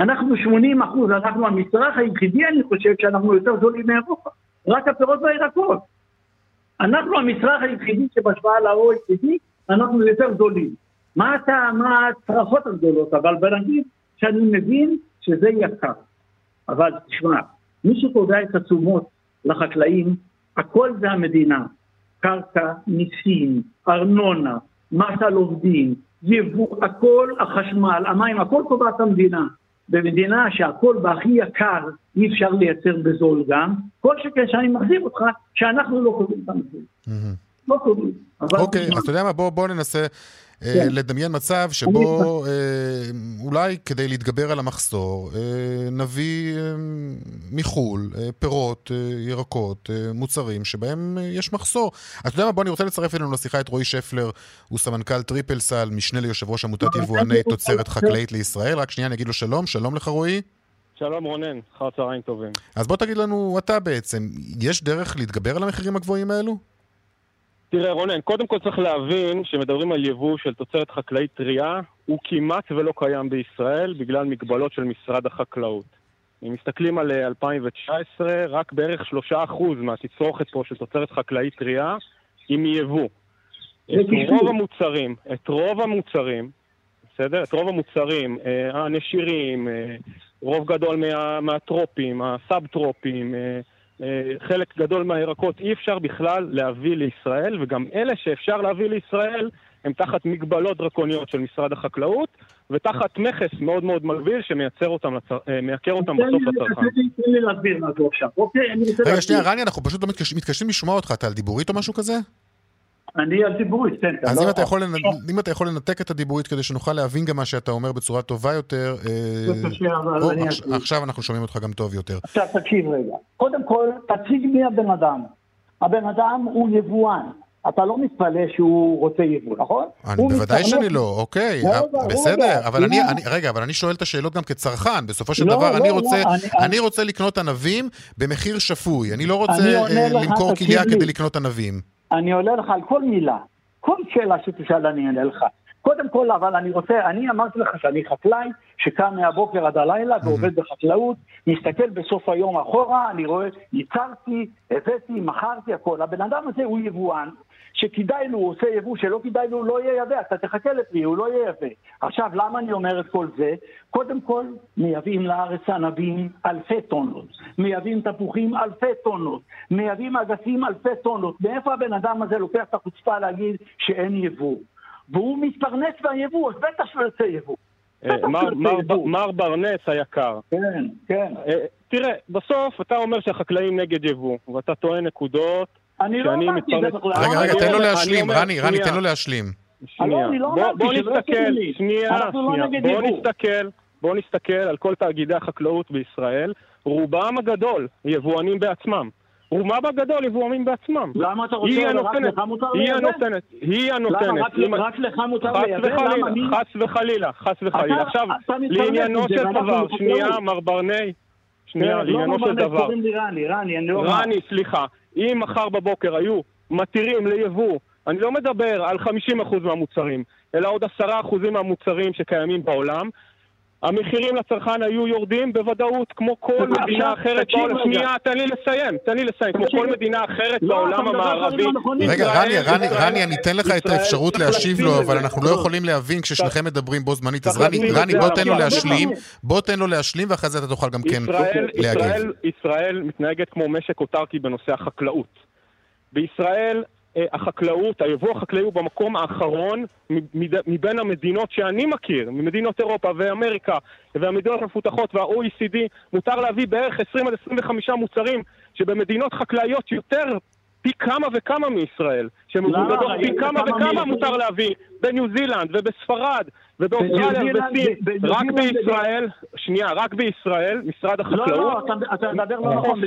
אנחנו 80 אחוז, אנחנו המצרך היחידי, אני חושב, שאנחנו יותר זולים מאירופה. רק הפירות והירקות. אנחנו המצרך היחידי שבהשוואה ל-OECD, אנחנו יותר זולים. מה אתה, מה הצרחות הגדולות, אבל בנגיד שאני מבין שזה יקר. אבל תשמע, מי שקובע את התשומות לחקלאים, הכל זה המדינה. קרקע, מיסים, ארנונה, מס על עובדים, יבוא, הכל, החשמל, המים, הכל קובעת המדינה. במדינה שהכל בהכי יקר אי אפשר לייצר בזול גם, כל שכן שאני מחזיר אותך שאנחנו לא קובעים את המחיר. לא קובעים. אוקיי, אז אתה יודע מה, בוא ננסה כן. לדמיין מצב שבו אה, אולי כדי להתגבר על המחסור אה, נביא מחו"ל פירות, ירקות, מוצרים שבהם יש מחסור. אתה יודע מה, בוא אני רוצה לצרף אלינו לשיחה את רועי שפלר, הוא סמנכ"ל טריפל סל, משנה ליושב ראש עמותת יבואני תוצרת חקלאית לישראל. רק שנייה, אני אגיד לו שלום, שלום לך רועי. שלום רונן, אחר צהריים טובים. אז בוא תגיד לנו אתה בעצם, יש דרך להתגבר על המחירים הגבוהים האלו? תראה רונן, קודם כל צריך להבין שמדברים על יבוא של תוצרת חקלאית טרייה, הוא כמעט ולא קיים בישראל בגלל מגבלות של משרד החקלאות. אם מסתכלים על 2019, אה, רק בערך 3% מהתצרוכת פה של תוצרת חקלאית טרייה היא מייבוא. את רוב המוצרים, את רוב המוצרים, בסדר? את רוב המוצרים, אה, הנשירים, אה, רוב גדול מה, מהטרופים, הסאב-טרופים, חלק גדול מהירקות אי אפשר בכלל להביא לישראל, וגם אלה שאפשר להביא לישראל הם תחת מגבלות דרקוניות של משרד החקלאות, ותחת מכס מאוד מאוד מגביל שמייקר אותם, לצר... אה, אותם בסוף לצרכן. תן לי להסביר משהו עכשיו, אוקיי? רגע, שנייה, רני, אנחנו פשוט לא מתקשים לשמוע אותך, אתה על דיבורית או משהו כזה? אני על דיבורית, כן. אז לא אם, אתה יכול לנ... אם אתה יכול לנתק את הדיבורית כדי שנוכל להבין גם מה שאתה אומר בצורה טובה יותר, אה... עכשיו אנחנו שומעים אותך גם טוב יותר. עכשיו תקשיב רגע. קודם כל, תציג מי הבן אדם. הבן אדם הוא יבואן. אתה לא מתפלא שהוא רוצה יבוא, נכון? אני, בוודאי שאני לא, אוקיי, לא, לא, בסדר, אבל אני, אני, רגע, אבל אני שואל את השאלות גם כצרכן, בסופו של לא, דבר לא, אני, רוצה, לא, אני, אני רוצה לקנות ענבים במחיר שפוי, אני לא רוצה אה, למכור כליה כדי לקנות ענבים. אני עולה לך על כל מילה. כל שאלה שתשאל אני אענה לך. קודם כל, אבל אני רוצה, אני אמרתי לך שאני חקלאי שקם מהבוקר עד הלילה ועובד בחקלאות, מסתכל בסוף היום אחורה, אני רואה, ייצרתי, הבאתי, מכרתי, הכל. הבן אדם הזה הוא יבואן, שכדאי לו, הוא עושה יבוא, שלא כדאי לו, הוא לא ייבא, אתה תחכה לפרי, הוא לא ייבא. עכשיו, למה אני אומר את כל זה? קודם כל, מייבאים לארץ ענבים אלפי טונות, מייבאים תפוחים אלפי טונות, מייבאים אגסים אלפי טונות. מאיפה הבן אדם הזה לוקח את החוצפה להגיד שאין יבוא? והוא מתפרנס מהיבוא, אז בטח שהוא יוצא יבוא. אה, מר ברנס היקר. כן, כן. אה, תראה, בסוף אתה אומר שהחקלאים נגד יבוא, ואתה טוען נקודות אני לא אמרתי את זה בכלל. רגע, רגע, תן לו להשלים, רני, רני, תן לו להשלים. שנייה, לא בוא נסתכל, שנייה, לא שנייה, בוא נסתכל, בוא נסתכל על כל תאגידי החקלאות בישראל, רובם הגדול יבואנים בעצמם. רובם הגדול יבואנים בעצמם. למה אתה רוצה, רק לך מותר לייבא? היא הנותנת, היא הנותנת. רק לך מותר לייבא? חס וחלילה, חס וחלילה. עכשיו, לעניינו של דבר, שנייה, מר ברני, שנייה, לא, לעניינו של דבר. לא רני, סליחה. אם מחר בבוקר היו מתירים ליבוא, אני לא מדבר על 50% מהמוצרים, אלא עוד 10% מהמוצרים שקיימים בעולם, המחירים לצרכן היו יורדים בוודאות, כמו כל מדינה אחרת בעולם. שנייה, תן לי לסיים, תן לי לסיים. כמו כל מדינה אחרת לא, בעולם המערבי. רגע, רני, רני, אני אתן לך את האפשרות להשיב לו, אבל אנחנו לא יכולים להבין כששניכם מדברים בו זמנית. אז רני, בוא תן לו להשלים, בוא תן לו להשלים, ואחרי זה אתה תוכל גם כן להגיב. ישראל מתנהגת כמו משק אוטרקי בנושא החקלאות. בישראל החקלאות, היבוא החקלאי הוא במקום האחרון מבין המדינות שאני מכיר, ממדינות אירופה ואמריקה והמדינות המפותחות וה-OECD, מותר להביא בערך 20 עד 25 מוצרים שבמדינות חקלאיות יותר פי כמה וכמה מישראל, שמבודדות? פי כמה כמה וכמה? מותר להביא, בניו זילנד ובספרד ובאוסטרליה ובסין, רק בישראל, שנייה, רק בישראל, משרד לא, לא, החקלאות לא נכון.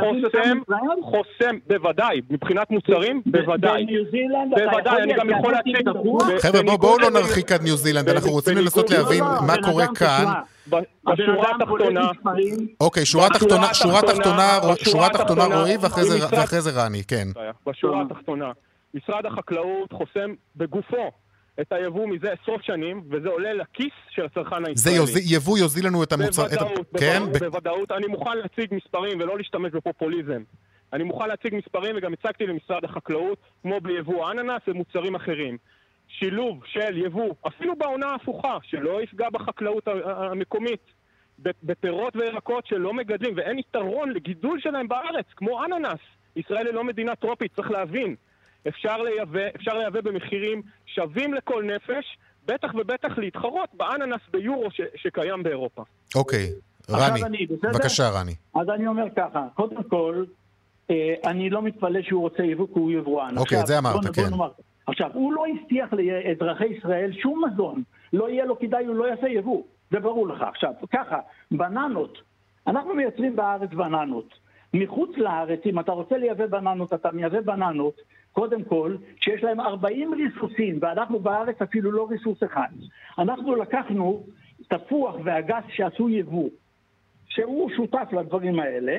חוסם, חוסם, בוודאי, מבחינת מוצרים, בוודאי. בוודאי, אני גם יכול להציג... חבר'ה, בואו לא נרחיק עד ניו זילנד, אנחנו רוצים לנסות להבין מה קורה כאן. הבן בשורה התחתונה, אוקיי, שורה תחתונה, שורה תחתונה, שורה תחתונה רועי ואחרי זה רני, כן. בשורה התחתונה, משרד החקלאות חוסם בגופו את היבוא מזה עשרות שנים, וזה עולה לכיס של הצרכן זה הישראלי. יוז- יבוא יוזיל לנו את המוצר... את בוודאות, כן? בוודאות, ב- בוודאות. אני מוכן להציג מספרים ולא להשתמש בפופוליזם. אני מוכן להציג מספרים וגם הצגתי למשרד החקלאות, כמו ביבוא אננס ומוצרים אחרים. שילוב של יבוא, אפילו בעונה ההפוכה, שלא יפגע בחקלאות המקומית, בפירות וירקות שלא מגדלים, ואין יתרון לגידול שלהם בארץ, כמו אננס. ישראל היא לא מדינה טרופית, צריך להבין. אפשר לייבא, אפשר לייבא במחירים שווים לכל נפש, בטח ובטח להתחרות באננס ביורו ש- שקיים באירופה. אוקיי, רני, אני? בבקשה רני. אז אני אומר ככה, קודם כל, אה, אני לא מתפלא שהוא רוצה יבוא כי הוא יבואן. אוקיי, עכשיו, את זה אמרת, בוא נ- בוא כן. נאמר, עכשיו, הוא לא הבטיח לאזרחי ישראל שום מזון. לא יהיה לו כדאי, הוא לא יעשה יבוא. זה ברור לך. עכשיו, ככה, בננות. אנחנו מייצרים בארץ בננות. מחוץ לארץ, אם אתה רוצה לייבא בננות, אתה מייבא בננות, קודם כל, שיש להם 40 ריסוסים, ואנחנו בארץ אפילו לא ריסוס אחד. אנחנו לקחנו תפוח ואגס שעשו יבוא. שהוא שותף לדברים האלה,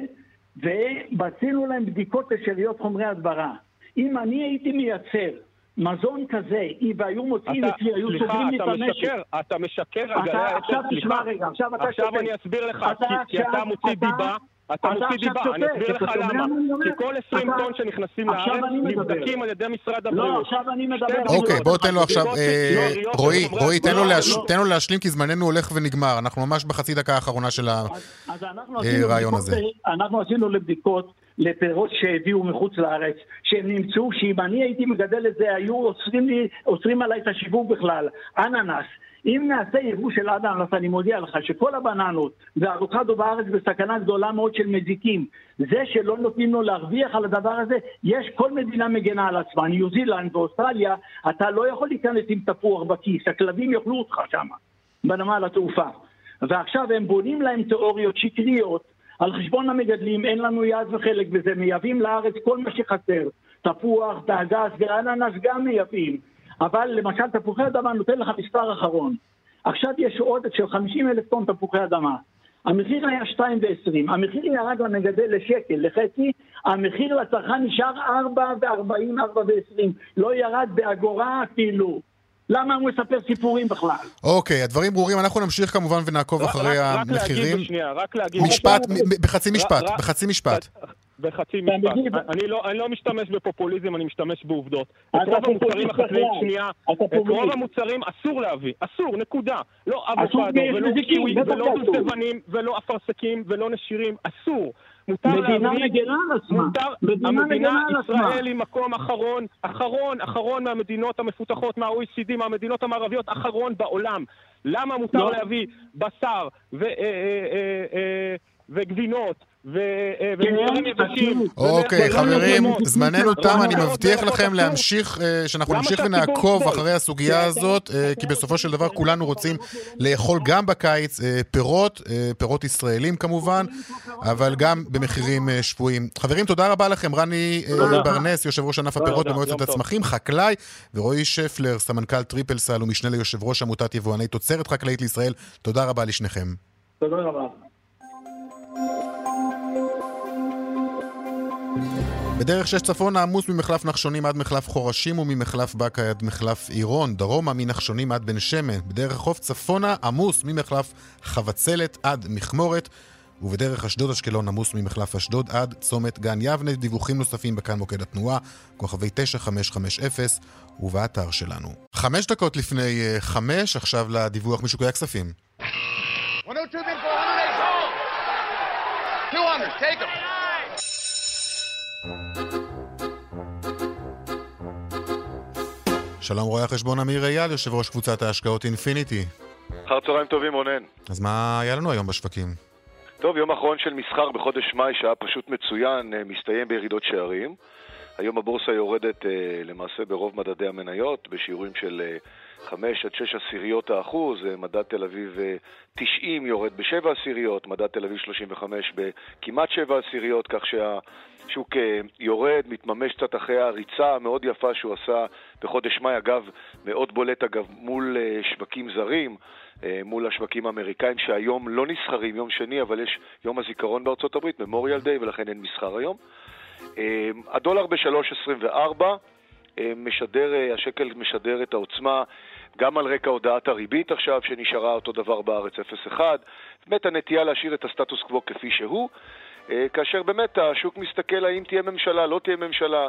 ובצינו להם בדיקות לשאריות חומרי הדברה. אם אני הייתי מייצר מזון כזה, אם והיו מוצאים אתה, אצלי, היו סליחה, סוגרים לי את אתה המשק. משקר, אתה משקר על אתה גלי האצ"ל, עכשיו תשמע סליחה. רגע, עכשיו אתה עכשיו שותק. אני אסביר לך, אתה כי, אתה עכשיו- מוציא אתה- דיבה, אתה מוציא דיבה, אני אסביר לך למה. כי כל 20 אתה- טון שנכנסים לארץ. נבדקים על ידי משרד לא, הבריאות. עכשיו אני מדבר. אוקיי, בוא תן לו עכשיו, אה, רועי, רועי, תן לו הדברה, להש- לא- תן לו להשלים כי זמננו הולך ונגמר, אנחנו ממש בחצי דקה האחרונה של ה... אז, אז אנחנו אה, הזה. אנחנו עשינו לבדיקות לפירות שהביאו מחוץ לארץ, שהם נמצאו שאם אני הייתי מגדל את זה, היו אוסרים עליי את השיווק בכלל. אננס. אם נעשה יבוא של אננס, אני מודיע לך שכל הבננות והאבוקדו בארץ בסכנה גדולה מאוד של מזיקים. זה שלא נותנים לו להרוויח על הדבר הזה, יש, כל מדינה מגנה על עצמה. ניו זילנד ואוסטרליה, אתה לא יכול להיכנס עם תפוח בכיס, הכלבים יאכלו אותך שם, בנמל התעופה. ועכשיו הם בונים להם תיאוריות שקריות על חשבון המגדלים, אין לנו יד וחלק בזה, מייבאים לארץ כל מה שחסר. תפוח, דגס ואננס גם מייבאים. אבל למשל תפוחי אדמה נותן לך מספר אחרון. עכשיו יש עודף של 50 אלף טון תפוחי אדמה. המחיר היה 2.20, המחיר ירד למגדל לשקל, לחצי, המחיר לצרכן נשאר 4.40, 4.20, לא ירד באגורה אפילו. למה הוא מספר סיפורים בכלל? אוקיי, הדברים ברורים, אנחנו נמשיך כמובן ונעקוב רק- אחרי רק- רק המחירים. להגיד בשנייה, רק להגיד... משפט, בחצי משפט, רק- בחצי משפט. בחצי אתה משפט. אני לא, אני לא משתמש בפופוליזם, אני משתמש בעובדות. את רוב המוצרים החקלאיים. שנייה, את רוב. המוצרים אסור להביא, אסור, נקודה. לא אבוקדו, ולא קיווי, ולא. דובדבנים, ולא אפרסקים, ולא נשירים, אסור. מותר מדינה להביא... על עצמה. מדינה המדינה, מגנה על עצמה. ישראל היא מקום אחרון, אחרון, אחרון מהמדינות המפותחות, מה-OECD, מהמדינות המערביות, אחרון בעולם. למה מותר לא. להביא בשר אה, אה, אה, וגבינות אה, כן? אוקיי, חברים? זמננו תם, אני מבטיח לכם להמשיך, אה, שאנחנו נמשיך ונעקוב? אחרי הסוגיה הזאת, אה, כי בסופו של דבר כולנו רוצים לאכול גם בקיץ פירות, פירות ישראלים כמובן, אבל גם במחירים שפויים. חברים, תודה רבה לכם, רני. ברנס, יושב ראש ענף הפירות במועצת. הצמחים, חקלאי, ורועי שפלר, סמנכ"ל טריפלסל ומשנה ליושב ראש עמותת יבואני תוצרת חקלאית לישראל. תודה רבה לשניכם. תודה רבה. בדרך שש צפונה עמוס ממחלף נחשונים עד מחלף חורשים וממחלף באקה עד מחלף עירון, דרומה מנחשונים עד בן שמן. בדרך החוף צפונה עמוס ממחלף חבצלת עד מכמורת. ובדרך אשדוד אשקלון עמוס ממחלף אשדוד עד צומת גן יבנה. דיווחים נוספים בכאן מוקד התנועה, כוכבי 9550 ובאתר שלנו. חמש דקות לפני אה, חמש, עכשיו לדיווח משוקי הכספים. 102 bid for 108. 200, take them. שלום רואה החשבון אמיר אייל, יושב ראש קבוצת ההשקעות אינפיניטי. אחר צהריים טובים רונן. אז מה היה לנו היום בשווקים? טוב, יום אחרון של מסחר בחודש מאי שהיה פשוט מצוין, אה, מסתיים בירידות שערים. היום הבורסה יורדת למעשה ברוב מדדי המניות, בשיעורים של 5 עד 6 עשיריות האחוז, מדד תל אביב 90 יורד ב-7 עשיריות, מדד תל אביב 35 בכמעט 7 עשיריות, כך שהשוק יורד, מתממש קצת אחרי הריצה המאוד יפה שהוא עשה בחודש מאי, אגב, מאוד בולט אגב מול שווקים זרים. מול השווקים האמריקאים שהיום לא נסחרים, יום שני, אבל יש יום הזיכרון בארצות הברית, ממוריאל דיי, ולכן אין מסחר היום. הדולר ב-3.24, משדר, השקל משדר את העוצמה גם על רקע הודעת הריבית עכשיו, שנשארה אותו דבר בארץ 0.1, באמת הנטייה להשאיר את הסטטוס קוו כפי שהוא, כאשר באמת השוק מסתכל האם תהיה ממשלה, לא תהיה ממשלה,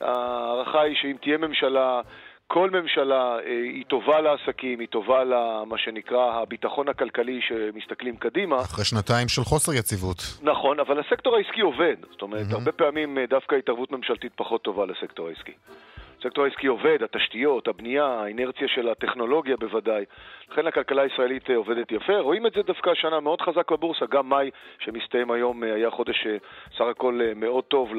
ההערכה היא שאם תהיה ממשלה, כל ממשלה היא טובה לעסקים, היא טובה למה שנקרא הביטחון הכלכלי שמסתכלים קדימה. אחרי שנתיים של חוסר יציבות. נכון, אבל הסקטור העסקי עובד. זאת אומרת, mm-hmm. הרבה פעמים דווקא התערבות ממשלתית פחות טובה לסקטור העסקי. הסקטור העסקי עובד, התשתיות, הבנייה, האינרציה של הטכנולוגיה בוודאי. לכן הכלכלה הישראלית עובדת יפה. רואים את זה דווקא השנה מאוד חזק בבורסה. גם מאי, שמסתיים היום, היה חודש סך הכל מאוד טוב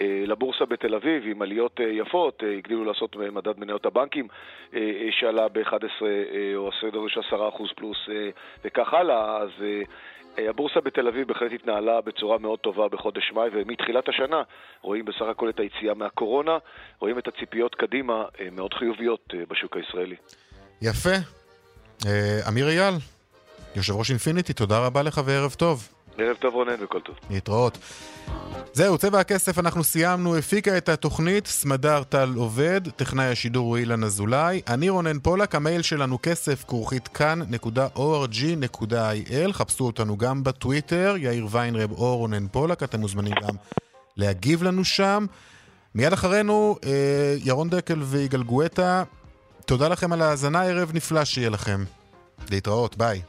לבורסה בתל אביב, עם עליות יפות. הגדילו לעשות מדד מניות הבנקים, שעלה ב-11 או סדר של 10% פלוס וכך הלאה. אז הבורסה בתל אביב בהחלט התנהלה בצורה מאוד טובה בחודש מאי, ומתחילת השנה רואים בסך הכל את היציאה מהקורונה, רואים את הציפיות קדימה מאוד חיוביות בשוק הישראלי. יפה. אמיר אייל, יושב ראש אינפיניטי, תודה רבה לך וערב טוב. ערב טוב רונן וכל טוב. להתראות. זהו, צבע הכסף, אנחנו סיימנו, הפיקה את התוכנית, סמדר טל עובד, טכנאי השידור הוא אילן אזולאי, אני רונן פולק, המייל שלנו כסף כרוכית kan.org.il, חפשו אותנו גם בטוויטר, יאיר ויינרב או רונן פולק, אתם מוזמנים גם להגיב לנו שם. מיד אחרינו, ירון דקל ויגאל גואטה, תודה לכם על ההאזנה, ערב נפלא שיהיה לכם. להתראות, ביי.